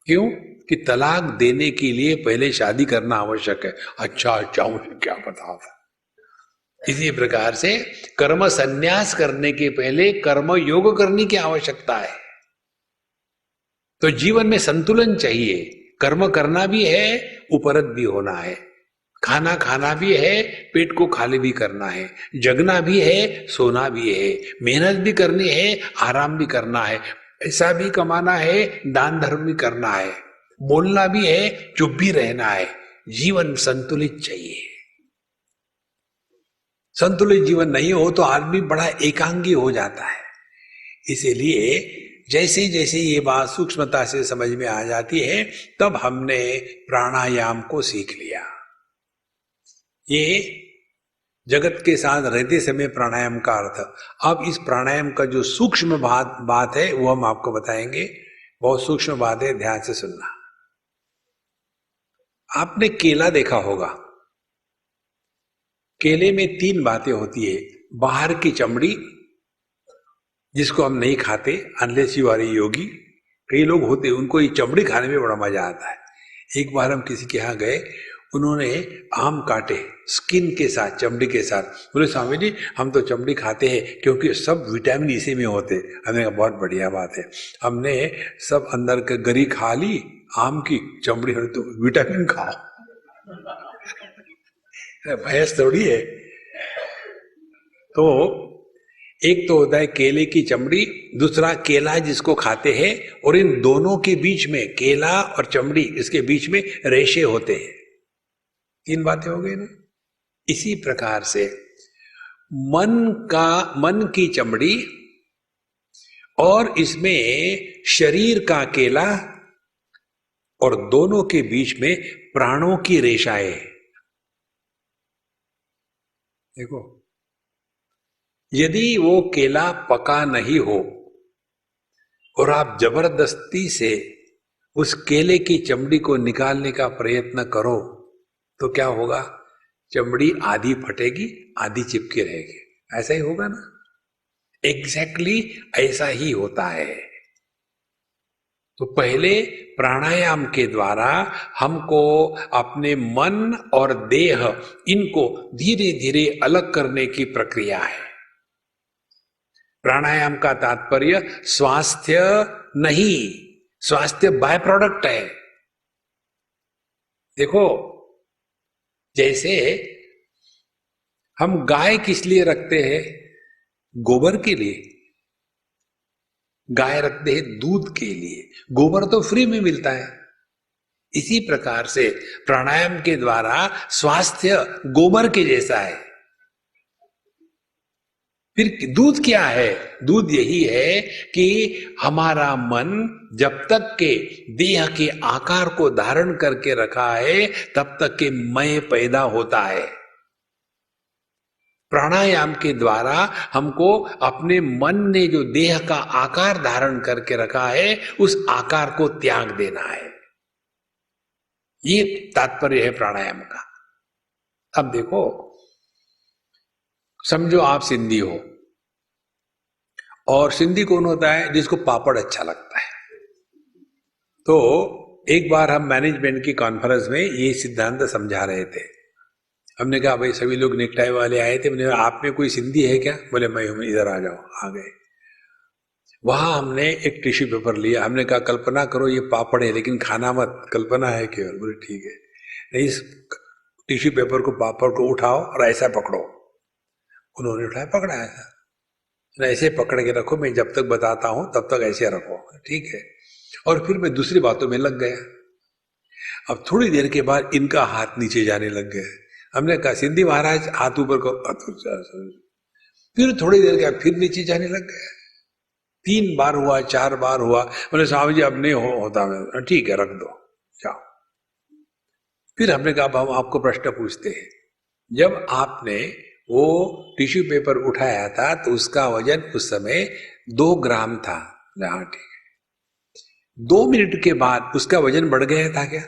क्यों? कि तलाक देने के लिए पहले शादी करना आवश्यक है। अच्छा अच्छा मुझे क्या पता इसी प्रकार से कर्म संन्यास करने के पहले कर्म योग करने की आवश्यकता है। तो जीवन में संतुलन चाहिए। कर्म करना भी है, उपरत भी होना है। खाना खाना भी है, पेट को खाली भी करना है। जगना भी है, सोना भी है। मेहनत भी करनी है, आराम भी करना है। पैसा भी कमाना है, दान धर्म भी करना है। बोलना भी है, चुप भी रहना है। जीवन संतुलित चाहिए। संतुलित जीवन नहीं हो तो आदमी बड़ा एकांगी हो जाता है। इसीलिए जैसे जैसे ये बात सूक्ष्मता से समझ में आ जाती है, तब हमने प्राणायाम को सीख लिया। ये जगत के साथ रहते समय प्राणायाम का अर्थ। अब इस प्राणायाम का जो सूक्ष्म बात बात है, वो हम आपको बताएँगे। बहुत सूक्ष्म बात है, ध्यान से सुनना। आपने केला देखा होगा। केले में तीन बातें होती है। बाहर की चमड़ी जिसको हम नहीं खाते अनलेस यू आर योगी कई लोग होते उनको ये चमड़ी खाने में बड़ा मज़ा आता है। एक बार हम किसी के यहाँ गए, उन्होंने आम काटे स्किन के साथ, चमड़ी के साथ। बोले, स्वामी जी, हम तो चमड़ी खाते हैं, क्योंकि सब विटामिन इसी में होते हमने कहा, बहुत बढ़िया बात है। हमने सब अंदर के गरी खा ली, आम की चमड़ी तो विटामिन खाओ भैंस थोड़ी है। तो एक तो होता है केले की चमड़ी, दूसरा केला जिसको खाते हैं, और इन दोनों के बीच में, केला और चमड़ी, इसके बीच में रेशे होते हैं। तीन बातें हो गई ना? इसी प्रकार से मन का, मन की चमड़ी और इसमें शरीर का केला और दोनों के बीच में प्राणों की रेशाएँ देखो यदि वो केला पका नहीं हो और आप ज़बरदस्ती से उस केले की चमड़ी को निकालने का प्रयत्न करो तो क्या होगा? चमड़ी आधी फटेगी, आधी चिपकी रहेगी। ऐसा ही होगा ना? एग्जैक्टली exactly ऐसा ही होता है। तो पहले प्राणायाम के द्वारा हमको अपने मन और देह, इनको धीरे धीरे अलग करने की प्रक्रिया है। प्राणायाम का तात्पर्य स्वास्थ्य नहीं। स्वास्थ्य बाय प्रोडक्ट है। देखो, जैसे हम गाय किस लिए रखते हैं? गोबर के लिए। गाय रखते हैं दूध के लिए। गोबर तो फ्री में मिलता है। इसी प्रकार से प्राणायाम के द्वारा स्वास्थ्य गोबर के जैसा है। फिर दूध क्या है? दूध यही है कि हमारा मन जब तक के देह के आकार को धारण करके रखा है, तब तक के मय पैदा होता है। प्राणायाम के द्वारा हमको अपने मन ने जो देह का आकार धारण करके रखा है, उस आकार को त्याग देना है। ये तात्पर्य है प्राणायाम का। अब देखो समझो आप सिंधी हो। और सिंधी कौन होता है? जिसको पापड़ अच्छा लगता है। तो एक बार हम मैनेजमेंट की कॉन्फ्रेंस में ये सिद्धांत समझा रहे थे। हमने कहा, भाई, सभी लोग नेकटाई वाले आए थे। मैंने आप में कोई सिंधी है क्या? बोले, मैं इधर आ जाओ। आ गए। वहाँ हमने एक टिश्यू पेपर लिया। हमने कहा, कल्पना करो ये पापड़ है, लेकिन खाना मत, कल्पना है केवल बोले, ठीक है। इस टिश्यू पेपर को, पापड़ को उठाओ और ऐसा पकड़ो। उन्होंने उठाया पकड़ा ऐसा ऐसे पकड़ के रखो मैं जब तक बताता हूँ तब तक ऐसे रखो ठीक है? और फिर मैं दूसरी बातों में लग गया। अब थोड़ी देर के बाद इनका हाथ नीचे जाने लग गया। हमने कहा सिंधी महाराज हाथ ऊपर को फिर थोड़ी देर के बाद फिर नीचे जाने लग गया। तीन बार हुआ चार बार हुआ। बोले स्वामी जी अब नहीं हो, होता मैं ठीक है रख दो। जाओ। फिर हमने कहा हम आपको प्रश्न पूछते हैं। जब आपने वो टिश्यू पेपर उठाया था तो उसका वज़न उस समय दो ग्राम था। हाँ ठीक है। दो मिनट के बाद उसका वज़न बढ़ गया था क्या?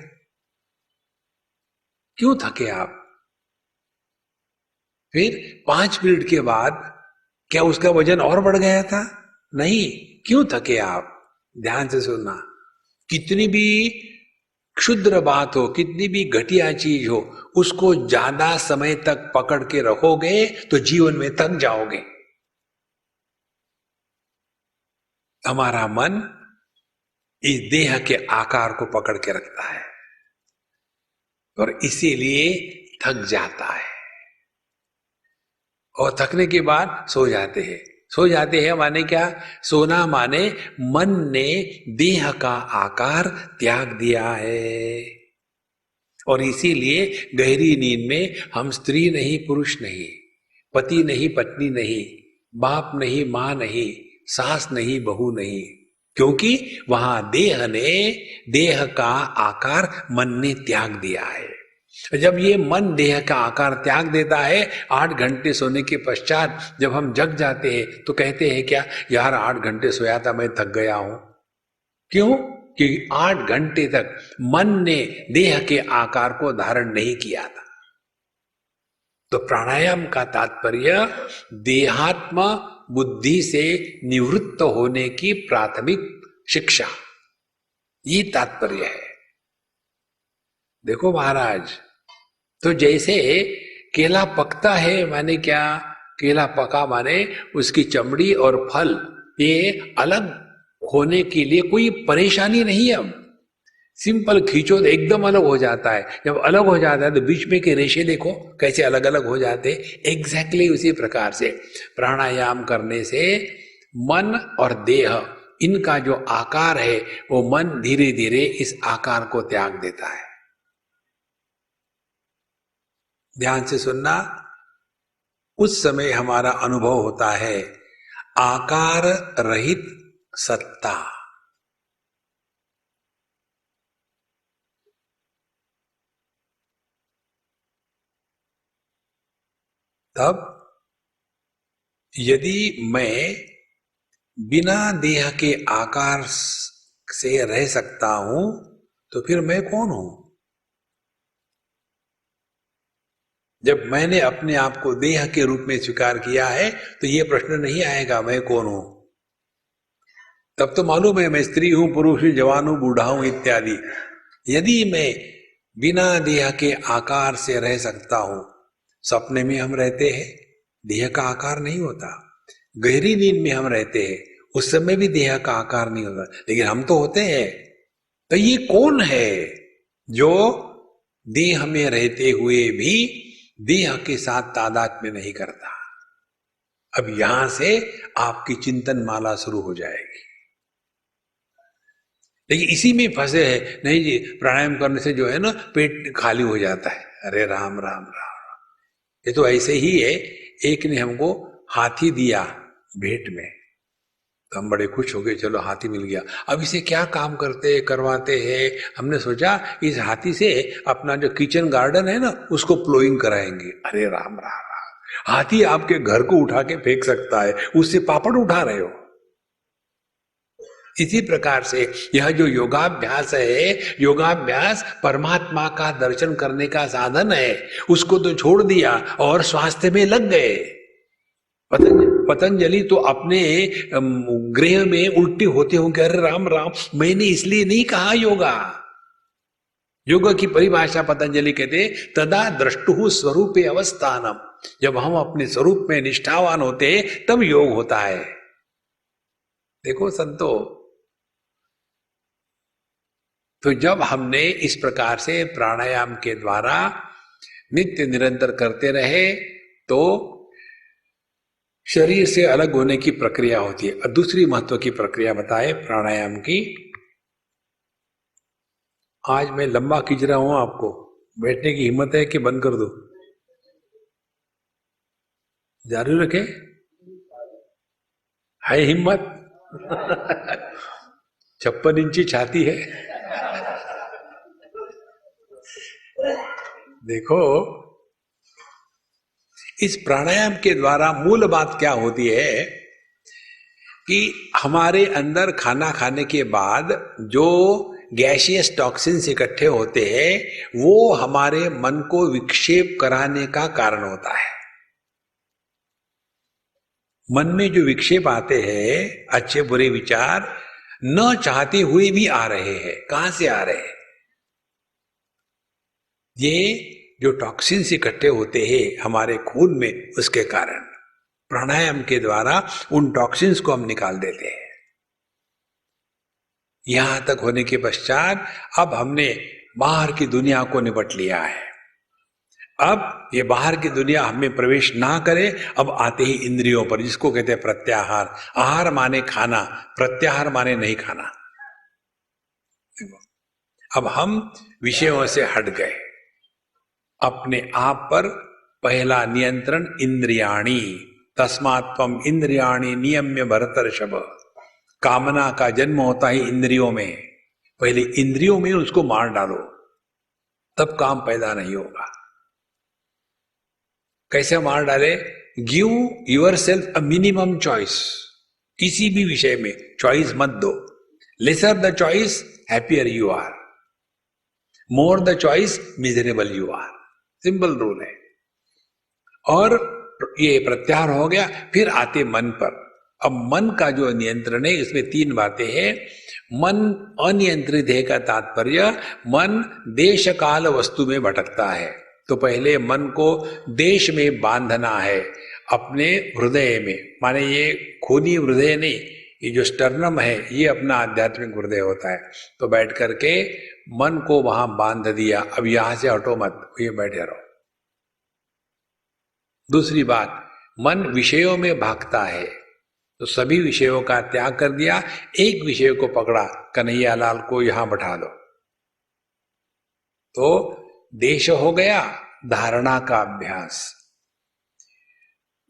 क्यों थके आप? फिर पाँच मिनट के बाद क्या उसका वज़न और बढ़ गया था? नहीं, क्यों थके आप? ध्यान से सुनना। कितनी भी क्षुद्र बात हो, कितनी भी घटिया चीज़ हो, उसको ज़्यादा समय तक पकड़ के रखोगे तो जीवन में थक जाओगे। हमारा मन इस देह के आकार को पकड़ के रखता है और इसीलिए थक जाता है। और थकने के बाद सो जाते हैं। सो जाते हैं माने क्या? सोना माने मन ने देह का आकार त्याग दिया है। और इसीलिए गहरी नींद में हम स्त्री नहीं, पुरुष नहीं, पति नहीं, पत्नी नहीं, बाप नहीं, माँ नहीं, सास नहीं, बहू नहीं, क्योंकि वहाँ देह ने, देह का आकार मन ने त्याग दिया है। जब ये मन देह का आकार त्याग देता है, आठ घंटे सोने के पश्चात जब हम जग जाते हैं तो कहते हैं क्या, यार, आठ घंटे सोया था, मैं थक गया हूँ। क्यों? क्योंकि आठ घंटे तक मन ने देह के आकार को धारण नहीं किया था। तो प्राणायाम का तात्पर्य, देहात्म बुद्धि से निवृत्त होने की प्राथमिक शिक्षा। ये तात्पर्य है। देखो महाराज तो जैसे केला पकता है, माने क्या? केला पका माने उसकी चमड़ी और फल, ये अलग होने के लिए कोई परेशानी नहीं है। अब सिंपल खींचो तो एकदम अलग हो जाता है। जब अलग हो जाता है तो बीच में के रेशे देखो, कैसे अलग अलग हो जाते एग्जैक्टली exactly उसी प्रकार से प्राणायाम करने से मन और देह, इनका जो आकार है, वो मन धीरे धीरे इस आकार को त्याग देता है। ध्यान से सुनना। उस समय हमारा अनुभव होता है, आकार रहित सत्ता। तब, यदि मैं बिना देह के आकार से रह सकता हूँ तो फिर मैं कौन हूँ? जब मैंने अपने आप को देह के रूप में स्वीकार किया है तो यह प्रश्न नहीं आएगा, मैं कौन हूँ? तब तो मालूम है, मैं स्त्री हूँ, पुरुष हूँ, जवान हूँ, बूढ़ा हूँ, इत्यादि। यदि मैं बिना देह के आकार से रह सकता हूँ, सपने में हम रहते हैं, देह का आकार नहीं होता। गहरी नींद में हम रहते हैं, उस समय भी देह का आकार नहीं होता। लेकिन हम तो होते हैं। तो ये कौन है जो देह में रहते हुए भी देह के साथ तादाद में नहीं करता। अब यहाँ से आपकी चिंतन माला शुरू हो जाएगी। लेकिन इसी में फंसे है। नहीं जी, प्राणायाम करने से जो है ना, पेट खाली हो जाता है। अरे राम राम राम ये तो ऐसे ही है, एक ने हमको हाथी दिया भेंट में। तो हम बड़े खुश हो गए, चलो हाथी मिल गया। अब इसे क्या काम करते, करवाते हैं? हमने सोचा, इस हाथी से अपना जो किचन गार्डन है ना, उसको प्लोइंग कराएँगे। अरे राम राम राम। हाथी आपके घर को उठा के फेंक सकता है, उससे पापड़ उठा रहे हो। इसी प्रकार से यह जो योगाभ्यास है, योगाभ्यास परमात्मा का दर्शन करने का साधन है। उसको तो छोड़ दिया और स्वास्थ्य में लग गए। पतंजलि। पतंजलि तो अपने गृह में उल्टी होते होंगे। अरे राम राम, मैंने इसलिए नहीं कहा योगा। योग की परिभाषा पतंजलि कहते तदा दृष्टु स्वरूप अवस्थानम। जब हम अपने स्वरूप में निष्ठावान होते, तब योग होता है। देखो संतो तो जब हमने इस प्रकार से प्राणायाम के द्वारा नित्य निरंतर करते रहे तो शरीर से अलग होने की प्रक्रिया होती है। और दूसरी महत्व की प्रक्रिया बताए, प्राणायाम की। आज मैं लंबा खींच रहा हूँ आपको। बैठने की हिम्मत है कि बंद कर दो? जारी रखे। है हिम्मत? छप्पन इंची छाती है। देखो इस प्राणायाम के द्वारा मूल बात क्या होती है कि हमारे अंदर खाना खाने के बाद जो गैशियस टॉक्सिन्स इकट्ठे होते हैं, वो हमारे मन को विक्षेप कराने का कारण होता है। मन में जो विक्षेप आते हैं, अच्छे बुरे विचार न चाहते हुए भी आ रहे हैं। कहाँ से आ रहे हैं? ये जो टॉक्सिन्स इकट्ठे होते हैं हमारे खून में, उसके कारण। प्राणायाम के द्वारा उन टॉक्सिन्स को हम निकाल देते हैं। यहाँ तक होने के पश्चात अब हमने बाहर की दुनिया को निपट लिया है। अब ये बाहर की दुनिया हमें प्रवेश ना करे, अब आते ही इंद्रियों पर, जिसको कहते हैं प्रत्याहार। आहार माने खाना, प्रत्याहार माने नहीं खाना। अब हम विषयों से हट गए। अपने आप पर पहला नियंत्रण इंद्रियाणी। तस्मात्म इंद्रियाणी नियम्य भरतर शब कामना का जन्म होता है इंद्रियों में। पहले इंद्रियों में उसको मार डालो। तब काम पैदा नहीं होगा। कैसे मार डाले? Give yourself a minimum choice किसी भी विषय में चॉइस मत दो। Lesser the choice happier you are more the choice miserable you are simple rule है। और ये प्रत्याहार हो गया, फिर आते मन पर। अब मन का जो नियंत्रण है, इसमें तीन बातें हैं। मन अनियंत्रित है का तात्पर्य, मन देश काल वस्तु में भटकता है। तो पहले मन को देश में बांधना है, अपने हृदय में। माने ये खूनी हृदय नहीं, ये जो स्टर्नम है, ये अपना आध्यात्मिक हृदय होता है। तो बैठ करके मन को वहाँ बाँध दिया, अब यहाँ से हटो मत, ये बैठे रहो। दूसरी बात, मन विषयों में भागता है तो सभी विषयों का त्याग कर दिया, एक विषय को पकड़ा कन्हैया लाल को यहाँ बैठा दो। तो देश हो गया, धारणा का अभ्यास।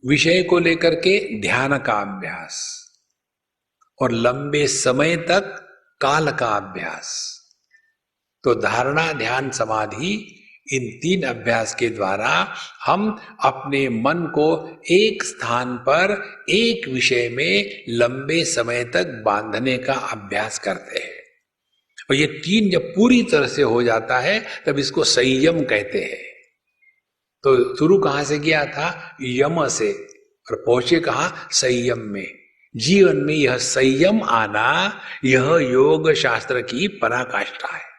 विषय को लेकर के ध्यान का अभ्यास। और लंबे समय तक काल का अभ्यास। तो धारणा, ध्यान, समाधि, इन तीन अभ्यास के द्वारा हम अपने मन को एक स्थान पर एक विषय में लंबे समय तक बांधने का अभ्यास करते हैं। और ये तीन जब पूरी तरह से हो जाता है, तब इसको संयम कहते हैं। तो शुरू कहाँ से किया था? यम से। और पहुँचे कहा? संयम में। जीवन में यह संयम आना, यह योग शास्त्र की पराकाष्ठा है।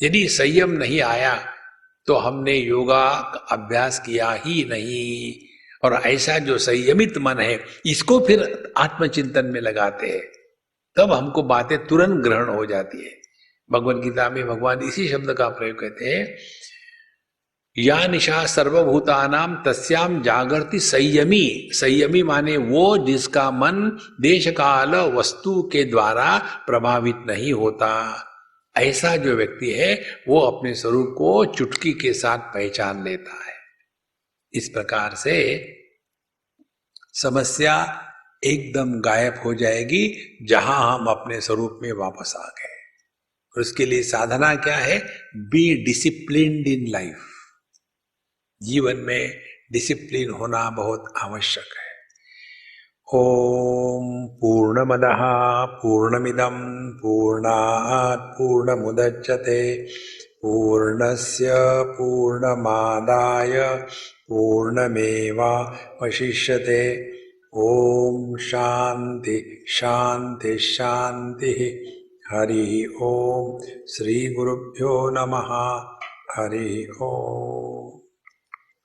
यदि संयम नहीं आया तो हमने योगा अभ्यास किया ही नहीं। और ऐसा जो संयमित मन है, इसको फिर आत्मचिंतन में लगाते हैं। तब हमको बातें तुरंत ग्रहण हो जाती है। भगवत गीता में भगवान इसी शब्द का प्रयोग कहते हैं, या निशा सर्वभूतानाम तस्याम जागृति संयमी। संयमी माने वो जिसका मन देश काल वस्तु के द्वारा प्रभावित नहीं होता। ऐसा जो व्यक्ति है, वो अपने स्वरूप को चुटकी के साथ पहचान लेता है। इस प्रकार से समस्या एकदम गायब हो जाएगी, जहाँ हम अपने स्वरूप में वापस आ गए। और उसके लिए साधना क्या है? बी डिसिप्लिन इन लाइफ जीवन में डिसिप्लिन होना बहुत आवश्यक है। ஓம் பூர்ணமதா பூர்ணமிதம் பூர்ணாத் பூர்ணமுதச்சதே. பூர்ணஸ்ய பூர்ணமாதாய பூர்ணமேவா வசிஷ்யதே. ஓம் சாந்தி சாந்தி சாந்தி. ஹரி ஓம். ஸ்ரீ குருப்பியோ நம ஹரி ஓம்.